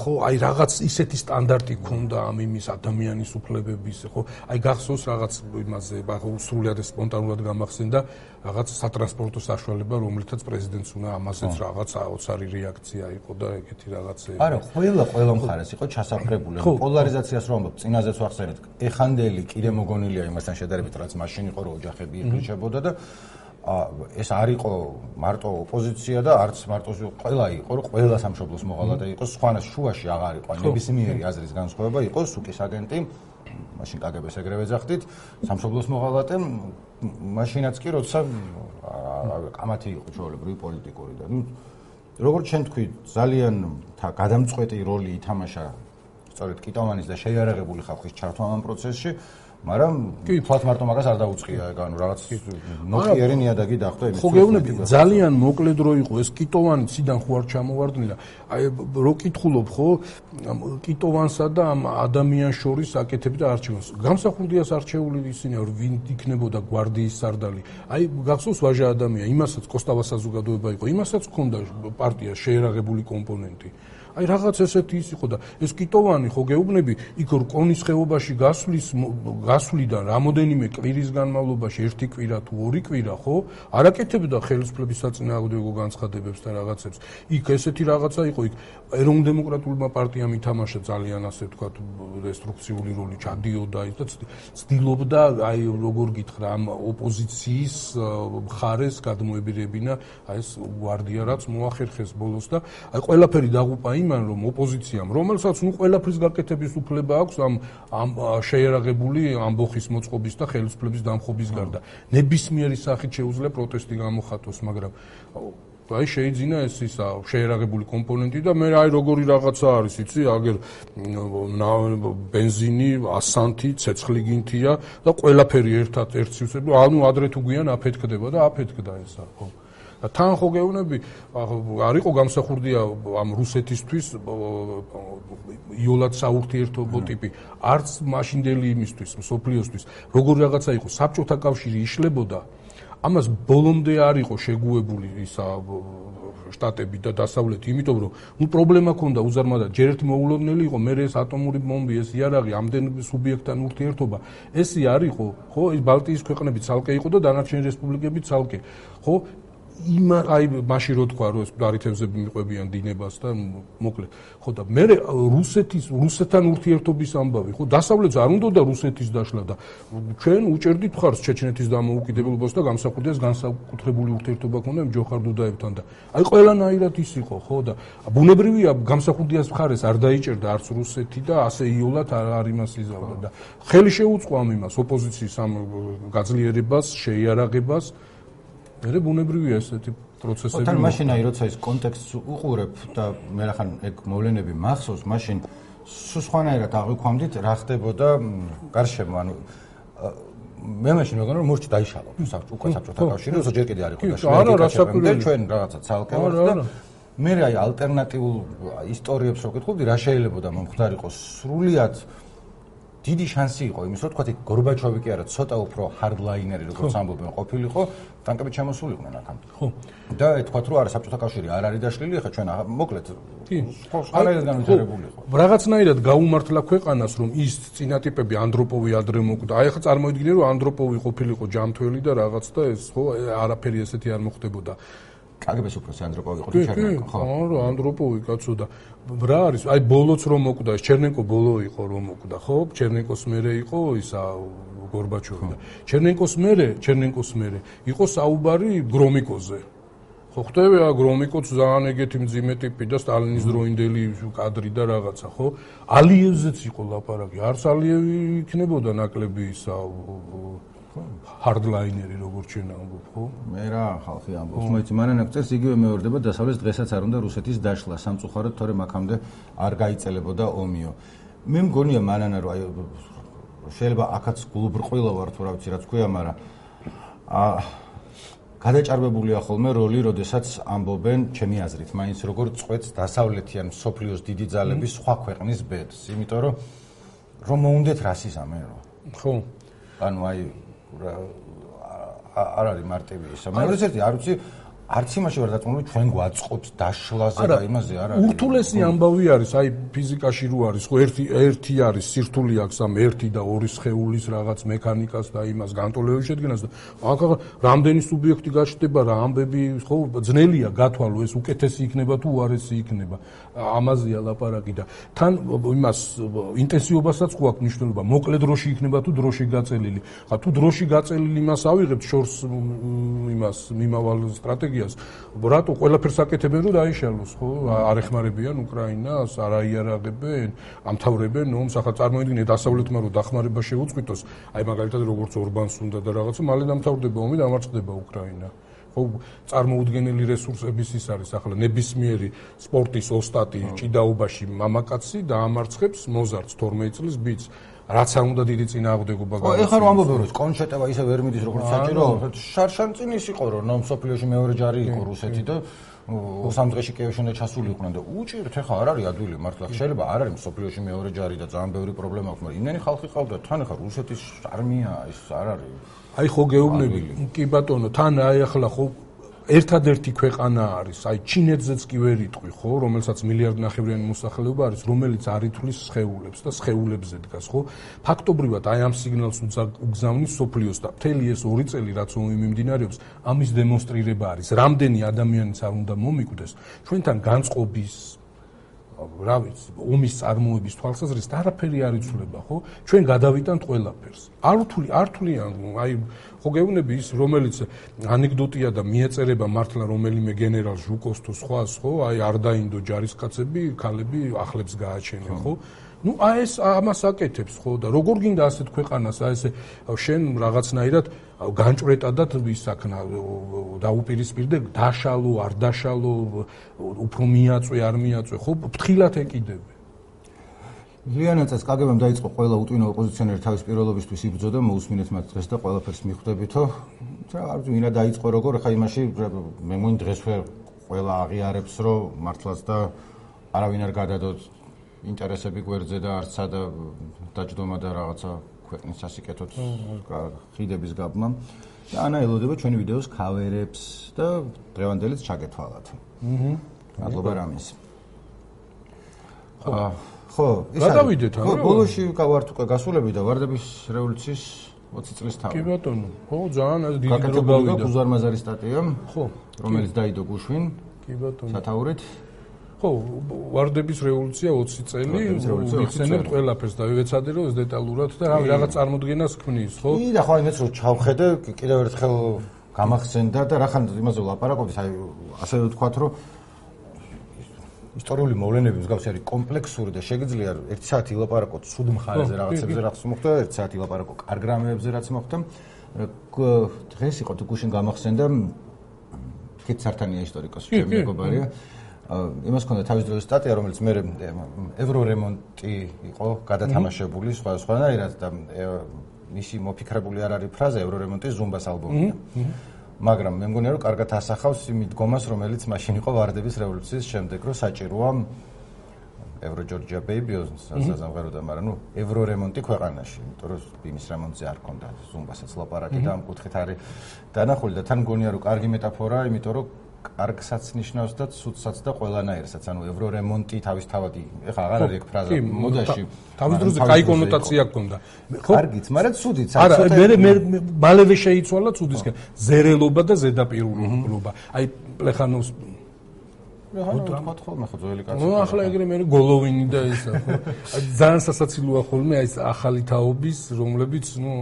ხო აი რაღაც ისეთი სტანდარტი ქონდა ამ იმის ადამიანის უფლებების ხო? აი გახსოვს რაღაც იმაზე ხო სრულად სპონტანურად გამახსენდა რაღაც სატრანსპორტო საშუალება რომლითაც პრეზიდენტს უნდა ამასეც რაღაც აოცარი რეაქცია იყო და ეგეთი რაღაცები. არა ყველა ყველა მხარეს იყო ჩასაფრებული. პოლარიზაციას რომ ამბობ წინაზეც ვახსენეთ ეხანდელი კიდე მოგონილია იმასთან შედარებით რაც მაშინ იყო რომ ოჯახები იფრიჩებოდა და ეს არ იყო მარტო ოპოზიცია და არც მარტო ყველა იყო რომ ყველა სამშობლოს მოღალატე იყო სხვანას შუაში აღარ იყო. ნებისმიერი აზრის განსხვავება იყო სუკის აგენტი მაშინ კგბ-ს ეგრევე ძახდით სამშობლოს მოღალატე მაშინაც კი როცა კამათი იყო ჩვეულებრივი პოლიტიკური და ნუ როგორც ჩვენ თქვი ძალიან გადამწყვეტი როლი ითამაშა სწორედ კიტოვანის და შეიარაღებული ხალხის ჩართვა ამ პროცესში მაგრამ კი ფლათ მარტო მაგას არ დაუწყია ანუ რაღაც ნოყიერი ნიადაგი დახვდა იმის ხო გეუბნები ძალიან მოკლე დრო იყო ეს კიტოვანი ციდან ხო არ ჩამოვარდნილა აი რო კითხულობ ხო კიტოვანსა და ამ ადამიანს შორის აკეთები და არჩევანს. გამსახურდიას არჩეული ისინი რომ ვინ იქნებოდა გვარდიის სარდალი. აი გახსოვს ვაჟა ადამია იმასაც კოსტავა საზოგადოება იყო იმასაც ჰქონდა პარტია შეერაღებული კომპონენტი აი რაღაც ესეთი ის იყო და ეს კიტოვანი ხო გეუბნები იქ რკონის ხეობაში გასვლის გასვლიდან რამოდენიმე კვირის განმავლობაში ერთი კვირა თუ ორი კვირა ხო არაკეთებდა ხელისუფლების საწინააღმდეგო განცხადებებს და რაღაცებს. იქ ესეთი რაღაცა იყო იქ ეროვნულ დემოკრატულმა პარტიამ ითამაშა ძალიან ასე ვთქვათ რესტრუქციული როლი ჩადიოდა ის და ცდილობდა აი როგორ გითხრა ამ ოპოზიციის მხარეს გადმოებირებინა აი ეს გვარდია რაც მოახერხეს ბოლოს და აი ყველაფერი დაღუპა იციან, რომ ოპოზიციამ, რომელსაც ნუ ყველაფრის გაკეთების უფლება აქვს ამ ამ შეერაღებული ამბოხის მოწყობის და ხელისუფლების დამხობის გარდა, ნებისმიერი სახით შეუძლია პროტესტი გამოხატოს, მაგრამ აი შეიძლება ეს ისა შეერაღებული კომპონენტი და მე აი როგორი რაღაცა არის იცი აგერ бенზინი, ასანთი, ცეცხლი გინთია და ყველაფერი ერთად ერთსივსებ, ანუ ადრე თუ გვიან აფეთქდება და აფეთქდა ესა ხო. თან ხო გეუბნები არ იყო გამსახურდია ამ რუსეთისთვის იოლად საურთიერთობო ტიპი. არც მაშინდელი იმისთვის სოფლიოსთვის როგორ რაღაცა იყო საბჭოთა კავშირი იშლებოდა ამას ბოლომდე არ იყო შეგუებული ისა შტატები და დასავლეთი, იმიტომ რომ ნუ პრობლემა ქონდა უზარმაზად, ჯერ ერთი მოულოდნელი იყო, მე ეს ატომური ბომბი, ეს იარაღი, ამდენ სუბიექტთან ურთიერთობა, ესი არ იყო, ხო, ეს ბალტიის ქვეყნები ცალკე იყო და დანარჩენი რესპუბლიკები ცალკე. ხო, იმ აი მაშინ რო თქვა რომ ეს გარითევზები მიყვებიან დინებას და მოკლედ. ხო და მე რუსეთის რუსეთთან ურთიერთობის ამბავი ხო დასავლეთს არ უნდა და რუსეთის დაშლა და ჩვენ უჭერდით ხარს ჩეჩნეთის დამოუკიდებლობას და გამსახურდეს განსაკუთრებული ურთიერთობა ქონდა ჯოხარ დუდაევთან და აი ყველანაირად ის იყო ხო და ბუნებრივია გამსახურდიას მხარეს არ დაიჭერდა არც რუსეთი და ასე იოლად არ არ იმას იზავდა და ხელი შეუწყო ამ იმას ოპოზიციის ამ გაძლიერებას შეიარაღებას მე ბუნებრივია ესეთი პროცესები. თან მაშინაი როცა ის კონტექსტს უყურებ და მე რახან ეგ მოვლენები მახსოვს, მაშინ სულ სხვანაირად აღვიქვამდით რა ხდებოდა გარშემო, ანუ მე მაშინ მეგონა რომ მორჩი დაიშალა უკვე საბჭოთა კავშირი, როცა ჯერ კიდე არ იყო და შეგვიძლია ჩვენ რაღაცა ცალკე ვართ და მე რა ალტერნატიულ ისტორიებს რო გეტყობდი, რა შეიძლებოდა მომხდარიყო სრულიად დიდი შანსი იყო იმის, რომ თქვა გორბაჩოვი კი არა, ცოტა უფრო ჰარდლაინერი როგორც ამბობენ ყოფილიყო, ტანკებით შემოსულიყვნენ აქამდე. ხო. და თქვა რომ არა საბჭოთა კავშირი არ არის დაშლილი, ახლა ჩვენ მოკლედ კი, ხო, არაერთ განვითარებული იყო. რაღაცნაირად გაუმართლა ქვეყანას, რომ ის წინატიპები ანდროპოვი ადრე მოკვდა. აი ახლა წარმოიდგინე რომ ანდროპოვი ყოფილიყო ჯამთველი და რაღაც და ეს ხო არაფერი ესეთი არ მოხდებოდა. კგბ-ს უფრო სანდროპოვი იყო ჩერნენკო ხო? ხო ანდროპოვი კაცო და რა არის? აი ბოლოც რომ მოკვდა ჩერნენკო ბოლო იყო რომ მოკვდა ხო? ჩერნენკოს მერე იყო ისა გორბაჩოვი და ჩერნენკოს მერე ჩერნენკოს მერე იყო საუბარი გრომიკოზე. ხო ხტები ა გრომიკოც ძალიან ეგეთი მძიმე ტიპი და სტალინის დროინდელი კადრი და რაღაცა ხო? ალიევზეც იყო ლაპარაკი. არც ალიევი იქნებოდა ნაკლები ისა hardliner-ი როგორც ჩვენ ამბობ, ხო? მე რა ხალხი ამბობს, მოიცი, მანანაკ წელს იგივე მეორდება დასავლეთ დღესაც არ უნდა რუსეთის დაშლა, სამწუხაროდ თორე მაგამდე არ გაიწელებოდა ომიო. მე მგონია მანანა რომ აი შეიძლება აქაც გულბრყვილო ვარ თუ რა ვიცი რაც ქვია, მაგრამ ა გადაჭარბებულია ხოლმე როლი, როდესაც ამბობენ ჩემი აზრით, მაინც როგორ წყვეტს დასავლეთიან სოფლიოს დიდი ძალები სხვა ქვეყნის ბედს, იმიტომ რომ რომ მოუნდეთ რასიზმი რა. ხო. ანუ აი არ არის მარტივი ისა. მეორე ერთი არ ვიცი არც იმაში ვარ დაწუნული ჩვენ გვაწყობს დაშლაზე და იმაზე არა ურთულესი ამბავი არის აი ფიზიკაში რო არის ხო ერთი ერთი არის სირთული აქვს ამ ერთი და ორი სხეულის რაღაც მექანიკას და იმას განტოლების შედგენას და აქ რამდენი სუბიექტი გაჩნდება რა ამბები ხო ძნელია გათვალო ეს უკეთესი იქნება თუ უარესი იქნება. ამაზეა ლაპარაკი და თან იმას ინტენსივობასაც ხო აქვს მნიშვნელობა. მოკლე დროში იქნება თუ დროში გაწელილი. ხა თუ დროში გაწელილი იმას ავიღებთ შორს იმას მიმავალ სტრატეგიას რატო ყველაფერს აკეთებენ რომ დაიშალოს ხო? არ ეხმარებიან უკრაინას არ აიარაღებენ ამთავრებენ ომს ახლა წარმოიდგინე დასავლეთმა რომ დახმარება შეუწყვიტოს. აი მაგალითად როგორც ორბანს უნდა და რაღაცა მალე დამთავრდება ომი და ამარცხდება უკრაინა. ხო წარმოუდგენელი რესურსების ის არის ახლა ნებისმიერი სპორტის ოსტატი ჭიდაობაში მამაკაცი დაამარცხებს მოზარდს 12 წლის ბიჭს რაც არ უნდა დიდი წინააღმდეგობა გაიგო. ხო, ეხლა რომ ამბობ რომ კონშეტევა ისე ვერ მიდის როგორც საჭირო, შარშან წინ ის იყო რომ ნომ სოფლიოში მეორე ჯარი იყო რუსეთი და სამ დღეში კიევში უნდა ჩასულიყვნენ და უჭირთ ეხლა არ არის ადვილი მართლა შეიძლება არ არის სოფლიოში მეორე ჯარი და ძალიან ბევრი პრობლემა აქვს, მაგრამ იმენი ხალხი ყავდა თან ეხლა რუსეთის არმია ის არ არის. აი ხო გეუბნები, კი ბატონო, თან აი ახლა ხო ერთადერთი ქვეყანა არის, აი ჩინეთზეც კი ვერ იტყვი, ხო, რომელსაც მილიარდ ნახევრიანი მოსახლეობა არის, რომელიც არ ითვლის სხეულებს და სხეულებზე დგას, ხო? ფაქტობრივად აი ამ სიგნალს უგზავნის სოფლიოს და მთელი ეს ორი წელი რაც ომი მიმდინარეობს, ამის დემონსტრირება არის. რამდენი ადამიანიც არ უნდა მომიკვდეს ჩვენთან განწყობის რა ვიცი, ომის წარმოების თვალსაზრისით არაფერი არ იცვლება, ხო? ჩვენ გადავიტანთ ყველაფერს. არ უთული, არ თვლიან, აი ხო გეუბნები ის რომელიც ანეკდოტია და მიეწერება მართლა რომელიმე გენერალ ჟუკოს თუ სხვას ხო აი არ დაინდო ჯარისკაცები ქალები ახლებს გააჩენენ ხო. ну აი ეს ამას აკეთებს ხო და როგორ გინდა ასეთ ქვეყანას აი ესე შენ რაღაცნაირად განჭრეტა და ის აქნა დაუპირისპირდე დაშალო არ დაშალო უფრო მიაწვე არ მიაწვე ხო? ფრთხილად ეკიდები. ლიანა წელს კაგებამ დაიწყო ყველა უტვინო ოპოზიციონერი თავის პირველობისთვის იბრძოდა მოусმინეთ მათ დღეს და ყველაფერს მიხვდებითო. რა არ ვიცი ვინა დაიწყო როგორ ხა იმაში მე მგონი დღესვე ყველა აღიარებს რომ მართლაც და არავინ არ გადადოთ ინტერესები გვერდზე და არც სადა დაჯდომა და რაღაცა ქვეყნის სასიკეთოთ ხიდების გაბმა. და ანა ელოდება ჩვენი ვიდეოს ქავერებს და დღევანდელიც ჩაგეთვალათ აჰა. მადლობა რამის. აა ხო, ის გადავიდეთ არა? ხო, ბოლოში გავართ უკვე გასულები და ვარდების რევოლუციის 20 წლის თავი. კი ბატონო, ხო, ძალიან ეს დიდი დრო გავიდა. გუზარმაზარი სტატია. ხო, რომელიც დაიდო გუშვინ. კი ბატონო. სათაურით. ხო, ვარდების რევოლუცია 20 წელი, ვიცენებთ ყველაფერს და ვეცადე რომ ეს დეტალურად და რაღაც წარმოდგენას ქმნის, ხო? კი და ხო, იმეც რომ ჩავხედე, კიდევ ერთხელ გამახსენდა და რახან იმაზე ვლაპარაკობთ, აი ასე ვთქვათ, რომ ისტორიული მოვლენები მსგავსი არის კომპლექსური და შეგიძლია ერთ საათი ილაპარაკოთ სუდ მხარეზე რაღაცებზე რაც მოხდა, ერთ საათი ილაპარაკო კარგ რამეებზე რაც მოხდა. დღეს იყო თუ გუშინ გამახსენდა კეთ სარტანია ისტორიკოსი ჩემი მეგობარია. იმას ქონდა თავის დროის სტატია, რომელიც მე ევრორემონტი იყო გადათამაშებული სხვა სხვანაირად და მისი მოფიქრებული არ არის ფრაზა ევრორემონტის ზუმბას ალბომიდან. მაგრამ მე მგონია რომ კარგად ასახავს იმ დგომას რომელიც მაშინ იყო ვარდების რევოლუციის შემდეგ რომ საჭიროა ევრო ჯორჯია ბეიბიოს საზამღეროდა მაგრამ ნუ ევრო რემონტი ქვეყანაში იმიტომ რომ იმის რემონტზე არ ქონდა ზუმბასაც ლაპარაკი და ამ კუთხით არის დანახული და თან მგონია რომ კარგი მეტაფორაა იმიტომ რომ კარგსაც ნიშნავს და ცუდსაც და ყველანაირსაც. ანუ ევრორემონტი თავისთავადი, ეხლა აღარ არის ეგ ფრაზა მოდაში. თავის დროზე კაი კონოტაცია გქონდა. ხო? კარგიც, მაგრამ ცუდიც. არა, მე მე მალევე შეიცვალა ცუდისკენ. ზერელობა და ზედაპირულობა. აი პლეხანოვს ხო თქვა ხოლმე ხო ძველი კაცი. ნუ ახლა ეგრე მე გოლოვინი და ისა ხო. ძალიან სასაცილოა ხოლმე აი ეს ახალი თაობის რომლებიც ნუ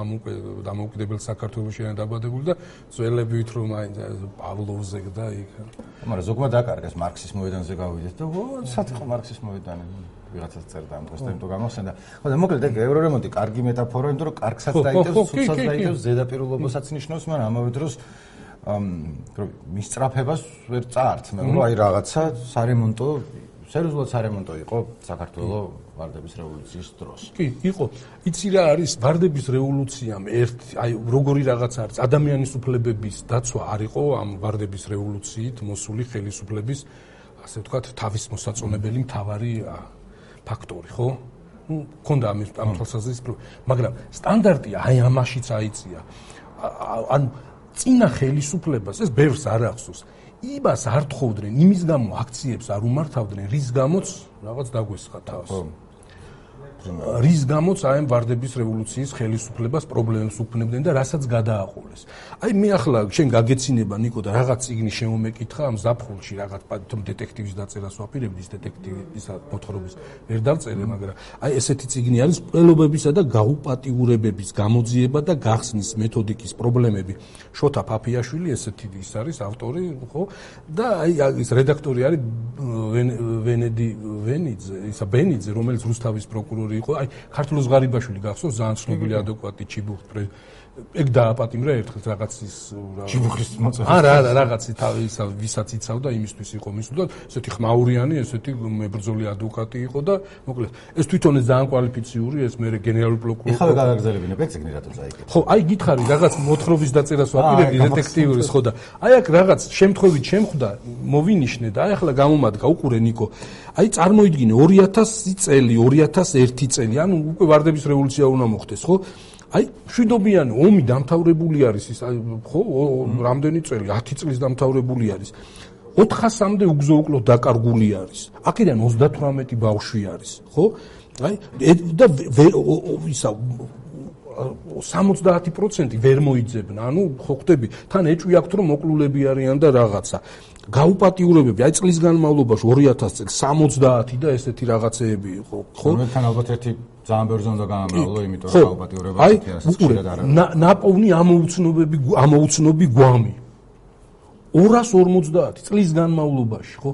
ამ უკვე დამოუკიდებელ საქართველოს შეიძლება დაბადებული და ძველებივით რომ აი პავლოვზე და იქ. მაგრამ ზოგმა დაკარგეს მარქსის მოედანზე გავიდეთ და ო სათი ხო მარქსის მოედანი ვიღაცას წერდა ამ დროს და იმიტომ გამოსენდა. ხო და მოკლედ ეგ ევრორემონტი კარგი მეტაფორა, იმიტომ რომ კარგსაც დაიწევს, ცუდსაც დაიწევს, ზედაპირულობასაც ნიშნავს, მაგრამ ამავე დროს რომ მისწრაფებას ვერ წაართ მე რომ აი რაღაცა სარემონტო სერიოზულად სარემონტო იყო საქართველოს ვარდების რევოლუციის დროს. კი, იყო. იცი რა არის ვარდების რევოლუციამ ერთ აი როგორი რაღაც არის ადამიანის უფლებების დაცვა არ იყო ამ ვარდების რევოლუციით მოსული ხელისუფლების ასე ვთქვათ თავის მოსაწონებელი მთავარი ფაქტორი, ხო? კონდა ამის ამ თვალსაზრისით, მაგრამ სტანდარტი აი ამაშიც აიწია. ანუ წინა ხელისუფლებას ეს ბევრს არ ახსოვს. იმას არ თხოვდნენ, იმის გამო აქციებს არ უმართავდნენ, რის გამოც რაღაც დაგვესხა თავს. ხო. რის გამოც აი ვარდების რევოლუციის ხელისუფლებას პრობლემებს უქმნებდნენ და რასაც გადააყოლეს. აი მე ახლა შენ გაგეცინება ნიკო და რაღაც ციგნი შემომეკითხა ამ ზაფხულში რაღაც თომ დეტექტივის დაწერას ვაპირებდი ის დეტექტივის მოთხრობის ვერ დავწერე მაგრამ აი ესეთი ციგნი არის პრელობებისა და გაუპატიურებების გამოძიება და გახსნის მეთოდიკის პრობლემები. შოთა ფაფიაშვილი ესეთი ის არის ავტორი ხო და აი ის რედაქტორი არის ვენედი ვენიძე ისა ბენიძე რომელიც რუსთავის პროკურორი იყო, აი ქართულოს ღარიბაშვილი გახსოვს, ძალიან ცნობილი ადვოკატი ჩიბუხ ეგ დააპატიმრა ერთხელ რაღაცის ჩიბუხის მოწესრიგე. არა, არა, რაღაცი თავი ისა ვისაც იცავდა იმისთვის იყო მისულდა, ესეთი ხმაურიანი, ესეთი მებრძოლი ადვოკატი იყო და მოკლედ ეს თვითონ ძალიან კვალიფიციური ეს მე გენერალური პროკურორი. ეხლა გადაგზელებინე პექსიგნი რატო წაიკეთე? ხო, აი გითხარი რაღაც მოთხრობის დაწერას ვაპირებდი დეტექტიურის ხო და აი აქ რაღაც შემთხვევით შემხვდა, მოვინიშნე და აი ახლა გამომადგა უყურე ნიკო. აი წარმოიდგინე 2000 წელი, 2001 წელი, ანუ უკვე ვარდების რევოლუცია უნდა მოხდეს, ხო? აი შვიდობიანი ომი დამთავრებული არის ის ხო რამდენი წელი 10 წლის დამთავრებული არის. 400-მდე უგზო-უკლო დაკარგული არის. აქედან 38 ბავშვი არის ხო? აი და ისა 70% ვერ მოიძებნა. ანუ ხო ხტები თან ეჭვი აქვს რომ მოკლულები არიან და რაღაცა გაუპატიურებები აი წლის განმავლობაში 2000 წელს 70 და ესეთი რაღაცეები იყო ხო? თან ალბათ ერთი ძალიან ბევრი ზონდა გამამრავლო იმიტომ რომ გაუპატიურება ესეთი ასე არა ნაპოვნი ამოუცნობები ამოუცნობი გვამი. 250 წლის განმავლობაში ხო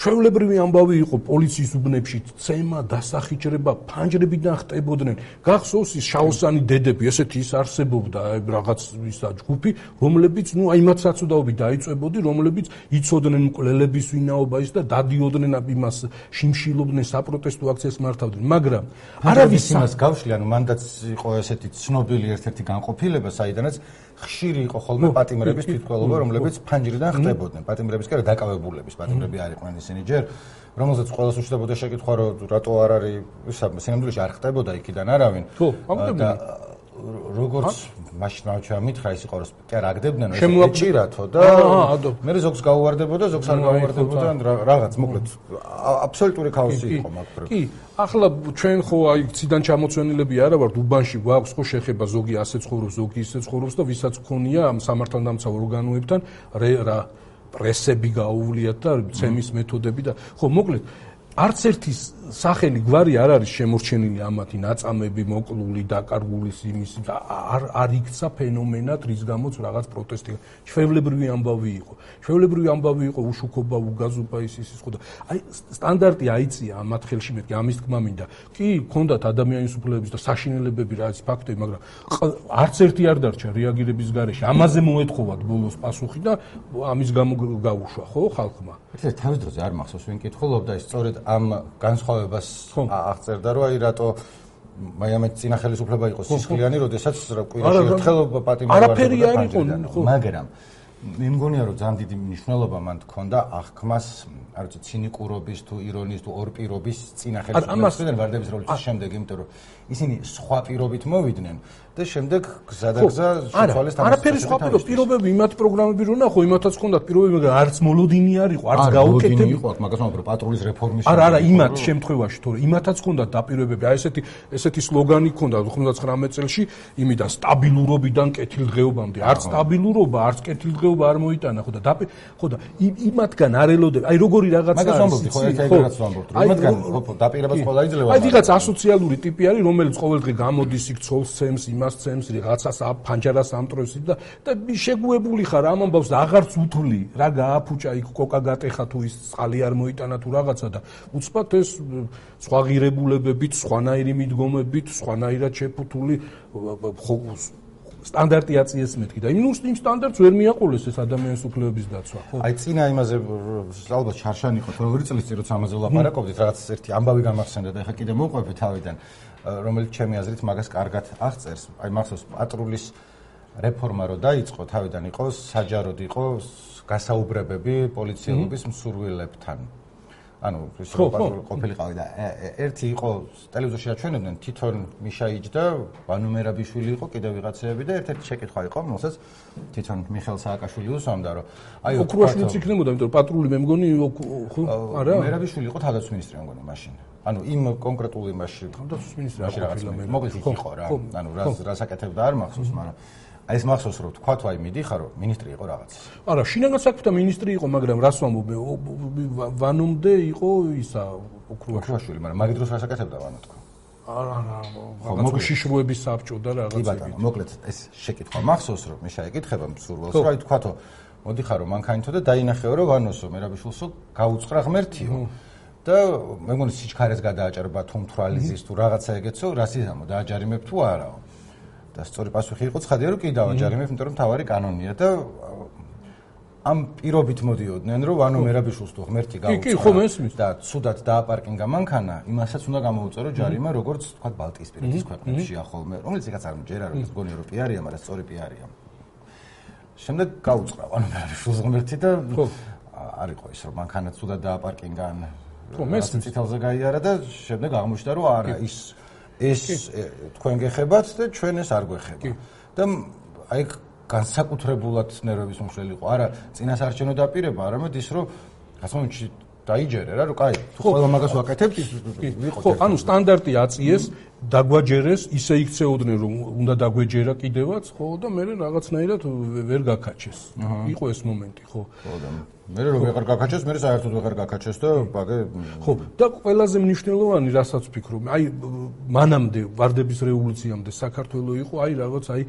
ჩვეულებრივი ამბავი იყო პოლიციის უბნებში ცემა, დასახიჭრება, ფანჯრებიდან ხტებოდნენ. გახსოვს ის შაოსანი დედები, ესეთი ის არსებობდა რაღაც ისა ჯგუფი, რომლებიც ნუ აი მათ საწუდაობი დაიწებოდი, რომლებიც იცოდნენ მკვლელების ვინაობა ის და დადიოდნენ იმას, შიმშილობდნენ საპროტესტო აქციას მართავდნენ. მაგრამ არავის იმას გავშლი, ანუ მანდაც იყო ესეთი ცნობილი ერთ-ერთი განყოფილება, საიდანაც ხშირი იყო ხოლმე პატიმრების თვითკვლობა, რომლებიც ფანჯრიდან ხტებოდნენ. პატიმრების კი არა დაკავებულების პატიმრები არ იყვნენ ისინი ჯერ, რომელზეც ყოველს უშდებოდა შეკითხვა, რომ რატო არ არის სინამდვილეში არ ხტებოდა იქიდან არავინ. ხო, ამბობდნენ. როგორც მაშინ მოვჩა მითხრა ის იყო რომ კი არ აგდებდნენ ეს ეჭირათო და მე ზოგს გაუვარდებოდა ზოგს არ გაუვარდებოდა რაღაც მოკლედ აბსოლუტური ქაოსი იყო მაგ კი. ახლა ჩვენ ხო აი ციდან ჩამოცვენილები არა ვართ უბანში გვაქვს ხო შეხება ზოგი ასე ცხოვრობს ზოგი ისე ცხოვრობს და ვისაც ქონია ამ სამართალდამცავ ორგანოებთან რა პრესები გაუვლიათ და ცემის მეთოდები და ხო მოკლედ არც ერთი სახელი გვარი არ არის შემორჩენილი ამათი ნაწამები მოკლული დაკარგული იმის არ არ იქცა ფენომენად რის გამოც რაღაც პროტესტი. ჩვეულებრივი ამბავი იყო. ჩვეულებრივი ამბავი იყო უშუქობა უგაზობა ის ის ხო და აი სტანდარტი აიწია ამ ხელში მეთქი ამის თქმა მინდა. კი ქონდათ ადამიანის უფლებების და საშინელებები რა ის ფაქტები მაგრამ არც ერთი არ დარჩა რეაგირების გარეშე. ამაზე მოეთხოვათ ბოლოს პასუხი და ამის გამო გაუშვა ხო ხალხმა? ეს თავის დროზე არ მახსოვს ვინ კითხულობდა ის სწორედ ამ განსხვავ განსხვავებას აღწერდა, რომ აი რატო აი ამ წინა ხელისუფლება იყო სისხლიანი, როდესაც კვირაში ერთხელ პატიმარი ვარ. არაფერი არ იყო, მაგრამ მე მგონია რომ ძალიან დიდი მნიშვნელობა მან თქონდა აღქმას, არ ვიცი, ცინიკურობის თუ ირონიის თუ ორპირობის წინა ხელისუფლებიდან ვარდების რევოლუციის შემდეგ, იმიტომ რომ ისინი სხვა პირობით მოვიდნენ და შემდეგ გზადაგზა სოციალისტ ამას არაფერი სხვა პირობები იმათ პროგრამები რო ნახო იმათაც ჰქონდათ პირობები მაგრამ არც მოლოდინი არ იყო არც გაუკეთებელი იყო მაგას მომბრო პატრულის რეფორმის არა არა იმათ შემთხვევაში თორე იმათაც ჰქონდათ დაპირებები აი ესეთი ესეთი სლოგანი ჰქონდა 99 წელში იმიდან სტაბილურობიდან კეთილდღეობამდე. არც სტაბილურობა არც კეთილდღეობა არ მოიტანა ხო და დაპირ ხო და იმათგან არ ელოდებ აი როგორი რაღაცა მაგას მომბრო ხო ერთ ეგრეც მომბრო იმათგან ხო დაპირებას ყველა იძლევა აი ვიღაც ასოციალური ტიპი არის რომელიც ყოველდღე გამოდის იქ ცოლს ცემს იმას ცემს რაღაცას ფანჯარას ამტრევს და და შეგუებული ხარ ამ ამბავს აღარც უთვლი რა გააფუჭა იქ კოკა გატეხა თუ ის წყალი არ მოიტანა თუ რაღაცა და უცბად ეს სხვა ღირებულებებით სხვანაირი მიდგომებით სხვანაირად შეფუთული სტანდარტი აწიეს მეთქი და იმ იმ სტანდარტს ვერ მიაყოლეს ეს ადამიანის უფლებების დაცვა ხო? აი წინა იმაზე ალბათ შარშანი იყო როგორი წლის წინ როცა ამაზე ვლაპარაკობდით რაღაც ერთი ამბავი გამახსენდა და ეხა კიდე მოყვები თავიდან რომელიც ჩემი აზრით მაგას კარგად აღწერს. აი მახსოვს პატრულის რეფორმა რო დაიწყო, თავიდან იყო საჯაროდ იყო გასაუბრებები პოლიციელობის მსურვილებთან. ანუ ის ყოფილიყავი და ერთი იყო ტელევიზორში აჩვენებდნენ თვითონ მიშა იჯდა, ბანუ მერაბიშვილი იყო, კიდევ ვიღაცეები და ერთ-ერთი შეკითხვა იყო, რომელსაც თვითონ მიხელ სააკაშვილი უსვამდა, რომ აი ოქროაშვილიც იქნებოდა, იმიტომ რომ პატრული მე მგონი ხო არა? მერაბიშვილი იყო თავდაცვის მინისტრი მგონი მაშინ. ანუ იმ კონკრეტულ იმაში თავდაცვის მინისტრი რა ყოფილა მოკლედ იყო რა. ანუ რა რა საკეთებდა არ მახსოვს, მაგრამ აი ეს მახსოვს რომ თქვა თუ აი მიდიხარ რომ ministri იყო რაღაც. არა, შინაგან საქმეთა ministri იყო, მაგრამ რას ვამბობ, ვანომდე იყო ისა ოქროაშვილი, მაგრამ მაგ დროს რას აკეთებდა ვანო თქვა? არა, არა, რაღაც შიშროების საბჭო და რაღაცები. კი ბატონო, მოკლედ ეს შეკითხვა მახსოვს რომ მე შეეკითხება მსურველს, რომ აი თქვა თუ მოდიხარ რომ მანქანითო და დაინახეო რომ ვანოსო მერაბიშულსო გაუწყრა ღმერთიო. და მე მგონი სიჩქარეს გადააჭრება თუ მთრალიზის თუ რაღაცა ეგეცო, რასიზამო დააჯარიმებ თუ არაო. და სწორი პასუხი იყო ცხადია რომ კი დავაჯარიმებ, იმიტომ რომ თავარი კანონია და ამ პირობით მოდიოდნენ რომ ვანო მერაბიშულს თუ ღმერთი გაუწია. კი, ხო მესმის. და ცუდად დააპარკინგა მანქანა, იმასაც უნდა გამოუწერო ჯარიმა, როგორც თქვა ბალტიისპირეთის ქვეყნებში ახოლმე, რომელიც ეკაც არ მჯერა, რომ გონი რომ პიარია, მაგრამ სწორი პიარია. შემდეგ გაუწყრა ვანო მერაბიშულს ღმერთი და ხო არ იყო ის რომ მანქანა ცუდად დააპარკინგა. ხო მესმის. ციტალზე გაიარა და შემდეგ აღმოჩნდა რომ არა ის ეს თქვენ გეხებათ და ჩვენ ეს არ გვეხება. და აი განსაკუთრებულად ნერვების მომშლელი იყო. არა, წინასარჩენო დაპირება, არამედ ის რომ მომენტში დაიჯერე რა, რომ კაი, თუ ყველა მაგას ვაკეთებთ, ვიყო. ხო, ანუ სტანდარტი აწიეს, დაგვაჯერეს, ისე იქცეოდნენ რომ უნდა დაგვეჯერა კიდევაც, ხო, და მე რაღაცნაირად ვერ გაკაჩეს. იყო ეს მომენტი, ხო. ხო და მე რომ ვეღარ გაკაჩეს, მე საერთოდ ვეღარ გაკაჩეს და ბაგე ხო, და ყველაზე მნიშვნელოვანი რასაც ვფიქრობ, აი მანამდე ვარდების რევოლუციამდე საქართველოს იყო აი რაღაც აი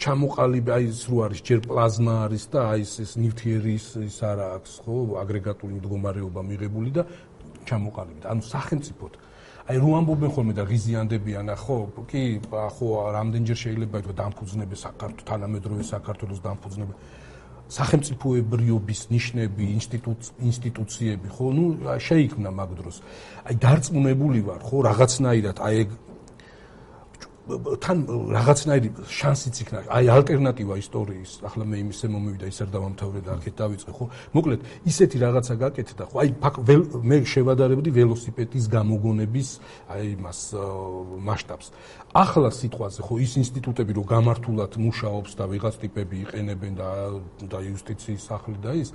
ჩამოყალიბე აი ის რო არის ჯერ პლაზმა არის და აი ეს ნივთიერის ის არა აქვს ხო აგრეგატული მდგომარეობა მიღებული და ჩამოყალიბდა. ანუ სახელმწიფოდ. აი რო ამბობენ ხოლმე და ღიზიანდებიან ხო კი ხო რამდენჯერ შეიძლება ითქვა დამფუძნებე საქართველოს თანამედროვე საქართველოს დამფუძნებე სახელმწიფოებრიობის ნიშნები, ინსტიტუციები, ხო, ну, შეიქმნა მაგ დროს. აი დარწმუნებული ვარ, ხო, რაღაცნაირად აი ეგ თან რაღაცნაირი შანსიც იქნა. აი ალტერნატივა ისტორიის. ახლა მე იმისე მომივიდა ისერ დავამთავრე და აქეთ დავიწყე, ხო? მოკლედ, ისეთი რაღაცა გაკეთდა, ხო? აი მე შევადარებდი ველოსიპედის გამოგონების აი მას მასშტაბს. ახლა სიტყვაზე, ხო, ის ინსტიტუტები რო გამართულად მუშაობს და ვიღაც ტიპები იყენებენ და და იუსტიციის სახლი და ის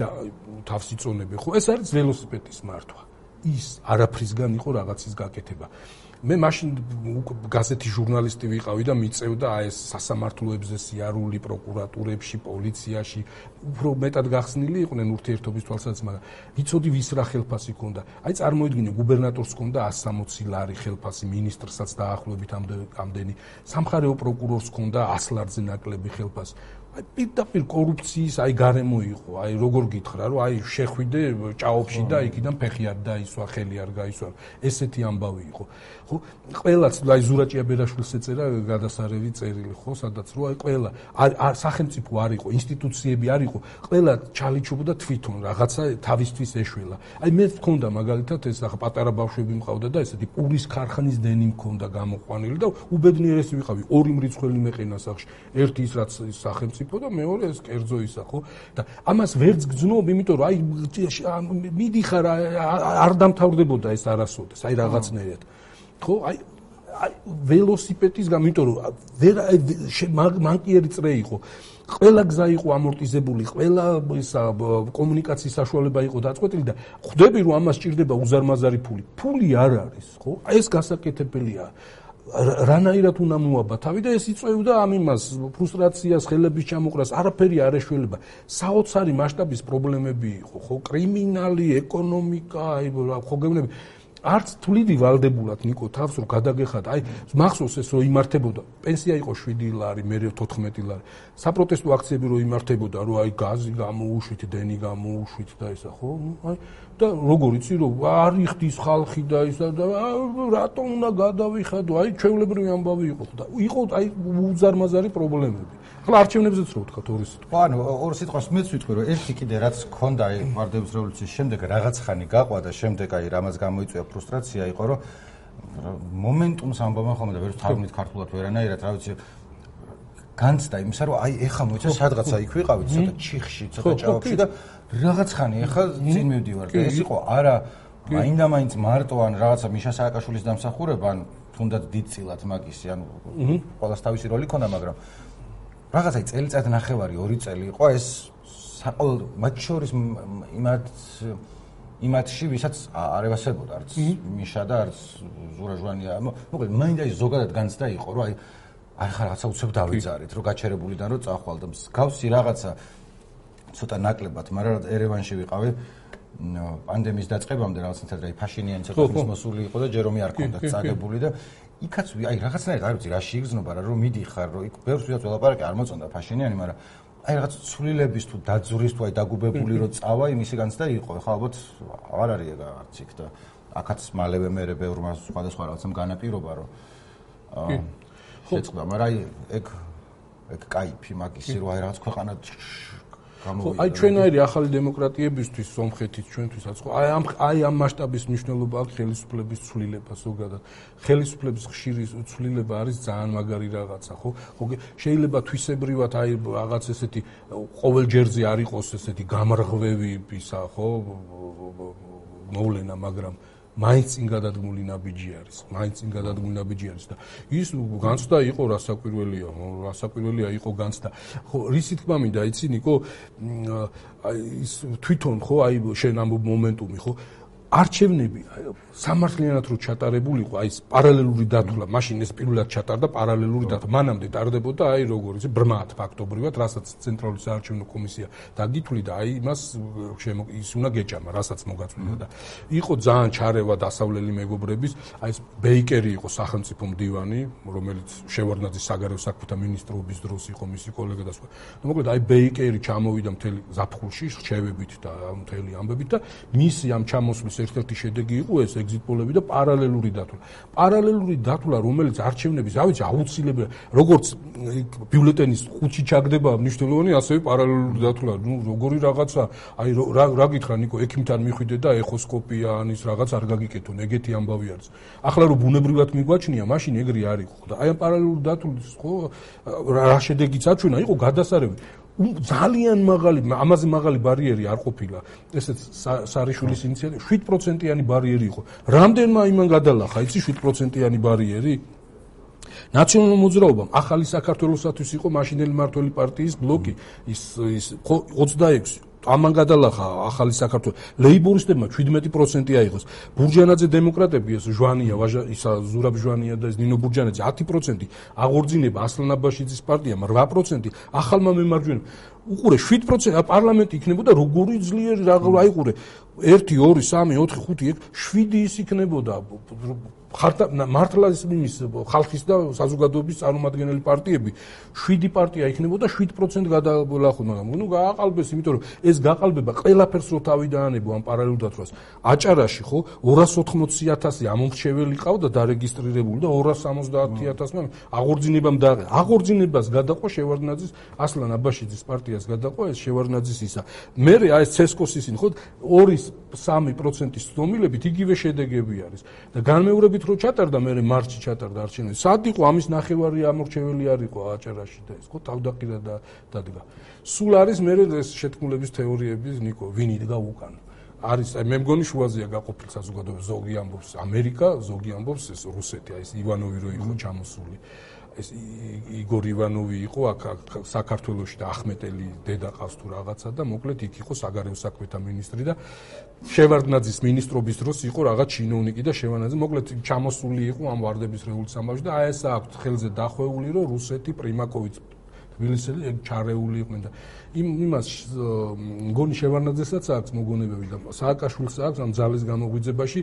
და თავს იწონებენ, ხო? ეს არის ველოსიპედის მართვა. ის არაფრისგან იყო რაღაცის გაკეთება. მე მაშინ გაზეთი ჟურნალისტი ვიყავი და მიწევდა აი ეს სასამართლოებზე სიარული პროკურატურებში, პოლიციაში, უფრო მეტად გახსნილი იყვნენ ურთიერთობის თვალსაზრისით, მაგრამ ვიცოდი ვის რა ხელფასი ქონდა. აი წარმოიდგინე გუბერნატორს ქონდა 160 ლარი ხელფასი, მინისტრსაც დაახლოებით ამდენი, სამხარეო პროკურორს ქონდა 100 ლარზე ნაკლები ხელფასი. აი პირდაპირ კორუფციის აი გარემო იყო აი როგორ გითხრა რომ აი შეხვიდე ჭაობში და იქიდან ფეხი არ დაისვა ხელი არ გაისვა. ესეთი ამბავი იყო ხო? ყველაც აი ზურაჭია ბერაშვილს ეწერა გადასარევი წერილი ხო? სადაც რო აი ყველა არ სახელმწიფო არ იყო ინსტიტუციები არ იყო ყველა ჩალიჩობდა თვითონ რაღაცა თავისთვის ეშველა. აი მე ვქონდა მაგალითად ეს ახლა პატარა ბავშვები მყავდა და ესეთი პურის ქარხნის დენი მქონდა გამოყვანილი და უბედნიერესი ვიყავი ორი მრიცხველი მეყენა სახში ერთი ის რაც სახელმწიფო და მეორე ეს კერძო ისა ხო? და ამას ვერც გძნობ იმიტომ რომ აი მიდიხარ არ დამთავრდებოდა ეს არასოდეს აი რაღაცნაირად ხო აი აი ველოსიპედის გამ იმიტომ რომ ვერ მანკიერი წრე იყო ყველა გზა იყო ამორტიზებული, ყველა ისა კომუნიკაციის საშუალება იყო დაწყვეტილი და ხვდები რომ ამას ჭირდება უზარმაზარი ფული. ფული არ არის, ხო? ეს გასაკეთებელია. რანაირად უნდა მოაბა თავი და ეს იწევდა ამ იმას ფრუსტრაციას, ხელების ჩამოყრას, არაფერი არ ეშველება. საოცარი მასშტაბის პრობლემები იყო, ხო, კრიმინალი, ეკონომიკა, აი ხო გეუბნები არც თვლიდი ვალდებულად ნიკო თავს რომ გადაგეხადა აი მახსოვს ეს რომ იმართებოდა. პენსია იყო 7 ლარი მე 14 ლარი. საპროტესტო აქციები რომ იმართებოდა რომ აი გაზი გამოუშვით დენი გამოუშვით და ისა ხო? აი და როგორ იცი რომ არ იხდის ხალხი და ისა და რატომ უნდა გადავიხადო? აი ჩვეულებრივი ამბავი იყო და იყო აი უზარმაზარი პრობლემები ახლა არჩევნებზეც რო ვთქვა ორი სიტყვა. ანუ ორი სიტყვას მეც ვიტყვი რომ ერთი კიდე რაც ქონდა აი ვარდების რევოლუციის შემდეგ რაღაც ხანი გაყვა და შემდეგ აი რამაც გამოიწვია ფრუსტრაცია იყო რომ მომენტუმს ამბობენ ხოლმე და ვერ ვთქვით ქართულად ვერანაირად რა ვიცი განცდა იმისა, რომ აი ეხა მოიცა სადღაცა იქ ვიყავით, ცოტა ჩიხში, ცოტა ჭაობში და რაღაც ხანი ეხა წინ მივდივარ და ეს იყო არა მაინდა მაინც მარტო ან რაღაცა მიშა სააკაშვილის დამსახურება ან თუნდაც დიდწილად მაგისი, ანუ ყოველს თავისი როლი ქონდა, მაგრამ რაღაცა წელიწად ნახევარი, ორი წელი იყო ეს საყოველთაო მათ შორის იმათ იმათში ვისაც არ ევასებოდა არც მიშა და არც ზურა ჟვანია მოკლედ მაინდა ის ზოგადად განცდა იყო რომ აი არ ხარ რაღაცა უცებ დავიძარეთ რომ გაჩერებულიდან რომ წახვალ და მსგავსი რაღაცა ცოტა ნაკლებად მაგრამ ერევანში ვიყავი პანდემიის დაწყებამდე რაღაც თეთრი აი ფაშინიანი ცოტა მოსული იყო და ჯერომი არ ქონდა წაგებული და იქაც აი რაღაცნაირად არ ვიცი რა შეიგრძნობა რა რომ მიდიხარ რომ იქ ბევრს ვიდაც ველაპარაკი არ მოწონდა ფაშენიანი მაგრამ აი რაღაც ცვლილების თუ დაძურის თუ აი დაგუბებული რო წავა იმისგანც და იყო. ხა ალბათ აღარ არის ეგ არც იქ და აქაც მალევე მერე ბევრმა სხვადასხვა რაღაცამ განაპირობა რომ შეწყდა. მაგრამ აი ეგ ეგ кайფი მაგისი რომ აი რაღაც ქვეყანა გამოვიდა. აი ჩვენაირი ახალი დემოკრატიებისთვის სომხეთის ჩვენთვისაც ხო აი ამ აი ამ მასშტაბის მნიშვნელობა აქვს ხელისუფლების ცვლილება ზოგადად. ხელისუფლების ხშირი ცვლილება არის ძალიან მაგარი რაღაცა, ხო? ხო შეიძლება თვისებრივად აი რაღაც ესეთი ყოველ ჯერზე არ იყოს ესეთი გამრღვევებისა, ხო? მოვლენა, მაგრამ მაინც წინ გადადგმული ნაბიჯი არის, მაინც წინ გადადგმული ნაბიჯი არის და ის განცდა იყო რასაკვირველია, რასაკვირველია იყო განცდა. ხო, რისი თქმა მინდა, იცი ნიკო, აი ის თვითონ ხო, აი შენ ამ მომენტუმი ხო, არჩევნები სამართლიანად რო ჩატარებულიყო, აი ეს პარალელური დათვლა, მაშინ ეს პირველად ჩატარდა პარალელური დათვლა. მანამდე ტარდებოდა აი როგორ იცი, ბრმად ფაქტობრივად, რასაც ცენტრალური საარჩევნო კომისია დაგითვლიდა, აი იმას ის უნდა გეჭამა, რასაც მოგაწვიდა და იყო ძალიან ჩარევა დასავლელი მეგობრების, აი ეს ბეიკერი იყო სახელმწიფო მდივანი, რომელიც შევარდნაძის საგარეო საქმეთა მინისტრობის დროს იყო მისი კოლეგა და სხვა. ну მოკლედ აი ბეიკერი ჩამოვიდა მთელი ზაფხულში, რჩევებით და მთელი ამბებით და მისი ამ ჩამოსვლის ერთ-ერთი შედეგი იყო ეს ეგზიტ პოლები და პარალელური დათვლა. პარალელური დათვლა, რომელიც არჩევნების, რა ვიცი, აუცილებელია, როგორც ბიულეტენის ხუთი ჩაგდება მნიშვნელოვანი, ასევე პარალელური დათვლა, ნუ როგორი რაღაცა, აი რა რა გითხრა ნიკო, ექიმთან მიხვიდე და ეხოსკოპია ანის რაღაც არ გაგიკეთონ, ეგეთი ამბავი არის. ახლა რომ ბუნებრივად მიგვაჩნია, მაშინ ეგრე არის ხო და აი ამ პარალელური დათვლის ხო რა შედეგიც აჩვენა, იყო გადასარევი. ძალიან მაღალი ამაზე მაღალი ბარიერი არ ყოფილა. ესეც სარიშვილის ინიციატივა 7%-იანი ბარიერი იყო. რამდენმა იმან გადალახა იცი 7%-იანი ბარიერი? ნაციონალურ მოძრაობამ ახალი საქართველოსათვის იყო მაშინელი მართველი პარტიის ბლოკი. ის ის 26 ამან გადალახა ახალი საქართველო. ლეიბორისტებმა 17% აიღოს ბურჯანაძე დემოკრატები ეს ჟვანია ისა ზურაბ ჟვანია და ეს ნინო ბურჯანაძე 10% აღორძინება ასლან აბაშიძის პარტიამ 8% ახალმა მემარჯვენე უყურე 7% პარლამენტი იქნებოდა როგორი ძლიერი რა აიყურე? 1 2 3 4 5 6 7 ის იქნებოდა. ხართა მართლა იმის ხალხის და საზოგადოების წარმომადგენელი პარტიები. 7 პარტია იქნებოდა 7% გადალახო მაგრამ ნუ გააყალბეს იმიტომ რომ ეს გაყალბება ყველაფერს რო თავიდანებო ამ პარალელურ დათვას. აჭარაში ხო 280000 ამომრჩეველი ყავდა დარეგისტრირებული და 270000-მა აღორძინებამ და აღორძინებას გადაყვა შევარდნაძის ასლან აბაშიძის პარტიას გადაყვა ეს შევარდნაძის ისა მე აი ეს ცესკოს ისინი ხო 2-3%-ის ცდომილებით იგივე შედეგები არის და განმეორებით რომ ჩატარდა მე მარჩი ჩატარდა არჩევნები. სად იყო ამის ნახევარი ამორჩეველი არ იყო აჭარაში და ეს ხო თავდაყირა და დადგა. სულ არის მე ეს შეთქმულების თეორიების ნიკო ვინ იდგა უკან. არის აი მე მგონი შუაზეა გაყოფილი საზოგადოება ზოგი ამბობს ამერიკა, ზოგი ამბობს ეს რუსეთი, აი ეს ივანოვი რო იყო ჩამოსული. ეს იგორ ივანოვი იყო აქ საქართველოსში და ახმეტელი დედა ყავს თუ რაღაცა და მოკლედ იქ იყო საგარეო საქმეთა მინისტრი და შევარდნაძის ministrobis დროს იყო რაღაც ჩინოვნიკი და შევარდნაძე მოკლედ ჩამოსული იყო ამ ვარდების რევოლუციამდე და აი ეს აქვს ხელზე დახვეული რომ რუსეთი პრიმაკოვიც თბილისელი ეგ ჩარეული იყვნენ და იმ იმას მგონი შევარდნაძესაც აქვს მოგონებები და სააკაშვილს აქვს ამ ძალის გამოგვიძებაში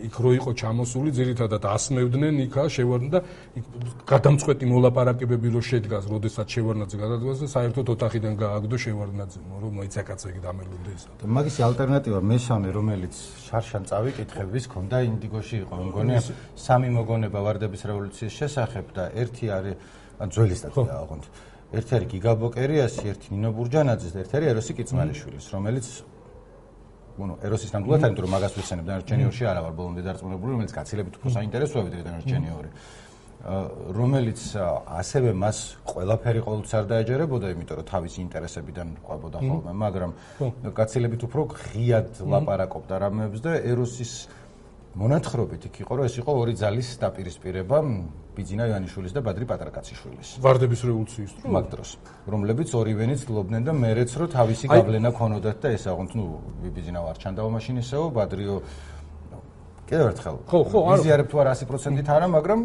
იქ რო იყო ჩამოსული ძირითადად ასმევდნენ იქა შევარდნა და იქ გადამწყვეტი მოლაპარაკებები რო შედგას, როდესაც შევარდნაძე გადადგას და საერთოდ ოთახიდან გააგდო შევარდნაძე, რომ მოიცაკაცა იქ დამელუნდეს. და მაგისი ალტერნატივა მესამე, რომელიც შარშან წავიკითხების ქონდა ინდიგოში იყო, მგონი სამი მოგონება ვარდების რევოლუციის შესახებ და ერთი არის ძველი სტატია აღონთ. ერთი არის გიგაბოკერიასი, ერთი ნინო ბურჯანაძის და ერთი არის ეროსი კიცმალიშვილის, რომელიც ну, ეროსის ნამდვილად არის, რომ მაგას ვიცენებ და ჯენიორში არა ვარ ბოლომდე დარწმუნებული, რომელიც გაცილებით უფრო საინტერესოა ვიდრე და ჯენიორი. რომელიც ასევე მას ყველაფერი ყოველთვის არ დაეჯერებოდა, იმიტომ რომ თავის ინტერესებიდან ყვებოდა ხოლმე, მაგრამ გაცილებით უფრო ღიად ლაპარაკობდა რამეებს და ეროსის მონათხრობით იქ იყო, რომ ეს იყო ორი ძალის დაპირისპირება ბიძინა ივანიშვილის და ბადრი პატრაკაციშვილის. ვარდების რევოლუციის დროს. მაგ დროს, რომლებიც ორივენიც ლობდნენ და მერეც რომ თავისი გავლენა ქონოდათ და ეს აღონთ, ნუ ბიძინა ვარ ჩანდაო მაშინისეო, ბადრიო კიდევ ერთხელ. ხო, ხო, არა. იზიარებ თუ არა 100%-ით არა, მაგრამ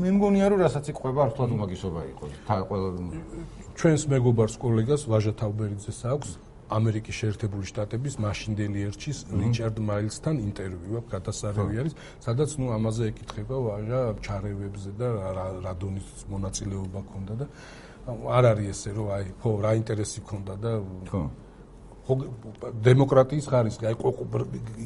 მე მგონია რომ რასაც იყვება ერთად უმაგისობა იყო. ყველა ჩვენს მეგობარს კოლეგას ვაჟა თავბერიძეს აქვს ამერიკის შეერთებული შტატების მაშინდელი ერჩის რიჩარდ მაილსთან ინტერვიუ აქვს გადასარევი არის სადაც ნუ ამაზე ეკითხება ვაჟა ჩარევებზე და რა დონის მონაწილეობა ქონდა და არ არის ესე რომ აი ხო რა ინტერესი ქონდა და ხო დემოკრატიის ხარისხი, აი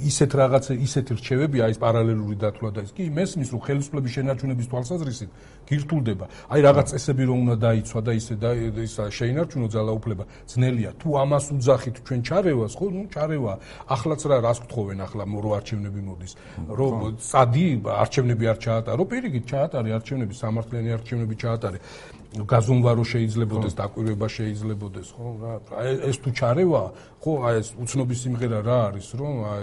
ისეთ რაღაცა, ისეთ რჩევებია, აი ეს პარალელური დათვლა და ის კი მესმის რომ ხელისუფლების შენარჩუნების თვალსაზრისით გირთულდება. აი რაღაც წესები რომ უნდა დაიცვა და ისე და ის შეინარჩუნო ძალაუფლება, ძნელია. თუ ამას უძახით ჩვენ ჩარევას, ხო, ნუ ჩარევა. ახლაც რა რას გთხოვენ ახლა რო არჩევნები მოდის. რომ სადი არჩევნები არ ჩაატარო, პირიქით ჩაატარე არჩევნები, სამართლიანი არჩევნები ჩაატარე. გაზომვარო შეიძლებაოდეს, დაკვირვება შეიძლებაოდეს, ხო? რა ეს თუ ჩარევა, ხო, აი ეს უცნობის სიმღერა რა არის, რომ აი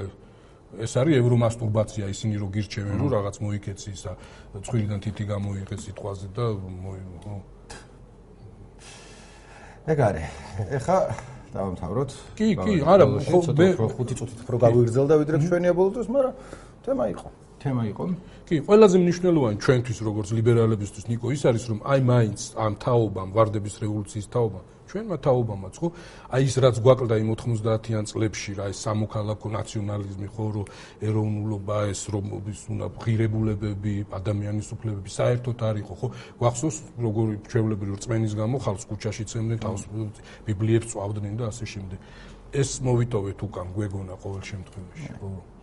ეს არის ევრომასტურბაცია, ისინი რო გირჩევენ, რომ რაღაც მოიქეცი ისა, ცხვირიდან თითი გამოიღეს სიტყვაზე და მოი, ხო? ეგ არის. ეხა დავამთავროთ. კი, კი, არა, ხო, მე 5 წუთით უფრო გავიგრძელდა ვიდრე ჩვენია ბოლო დროს, მაგრამ თემა იყო. თემა იყო. კი, ყველაზე მნიშვნელოვანი ჩვენთვის როგორც ლიბერალებისთვის ნიკო ის არის რომ აი მაინც ამ თაობამ, ვარდების რევოლუციის თაობამ, ჩვენმა თაობამაც ხო, აი ის რაც გვაკლდა იმ 90-იან წლებში რა ეს სამოქალაქო ნაციონალიზმი ხო, რომ ეროვნულობა ეს რომ ის უნდა ღირებულებები, ადამიანის უფლებები საერთოდ არ იყო ხო, გვახსოვს როგორი ჩვეულებრივი რწმენის გამო ხალხს ქუჩაში წემდნენ, თავს ბიბლიებს წვავდნენ და ასე შემდეგ. ეს მოვიტოვეთ უკან გვეგონა ყოველ შემთხვევაში, ხო.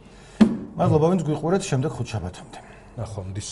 მადლობა, ვინც გვიყურეთ შემდეგ ხუთშაბათამდე. ნახვამდის.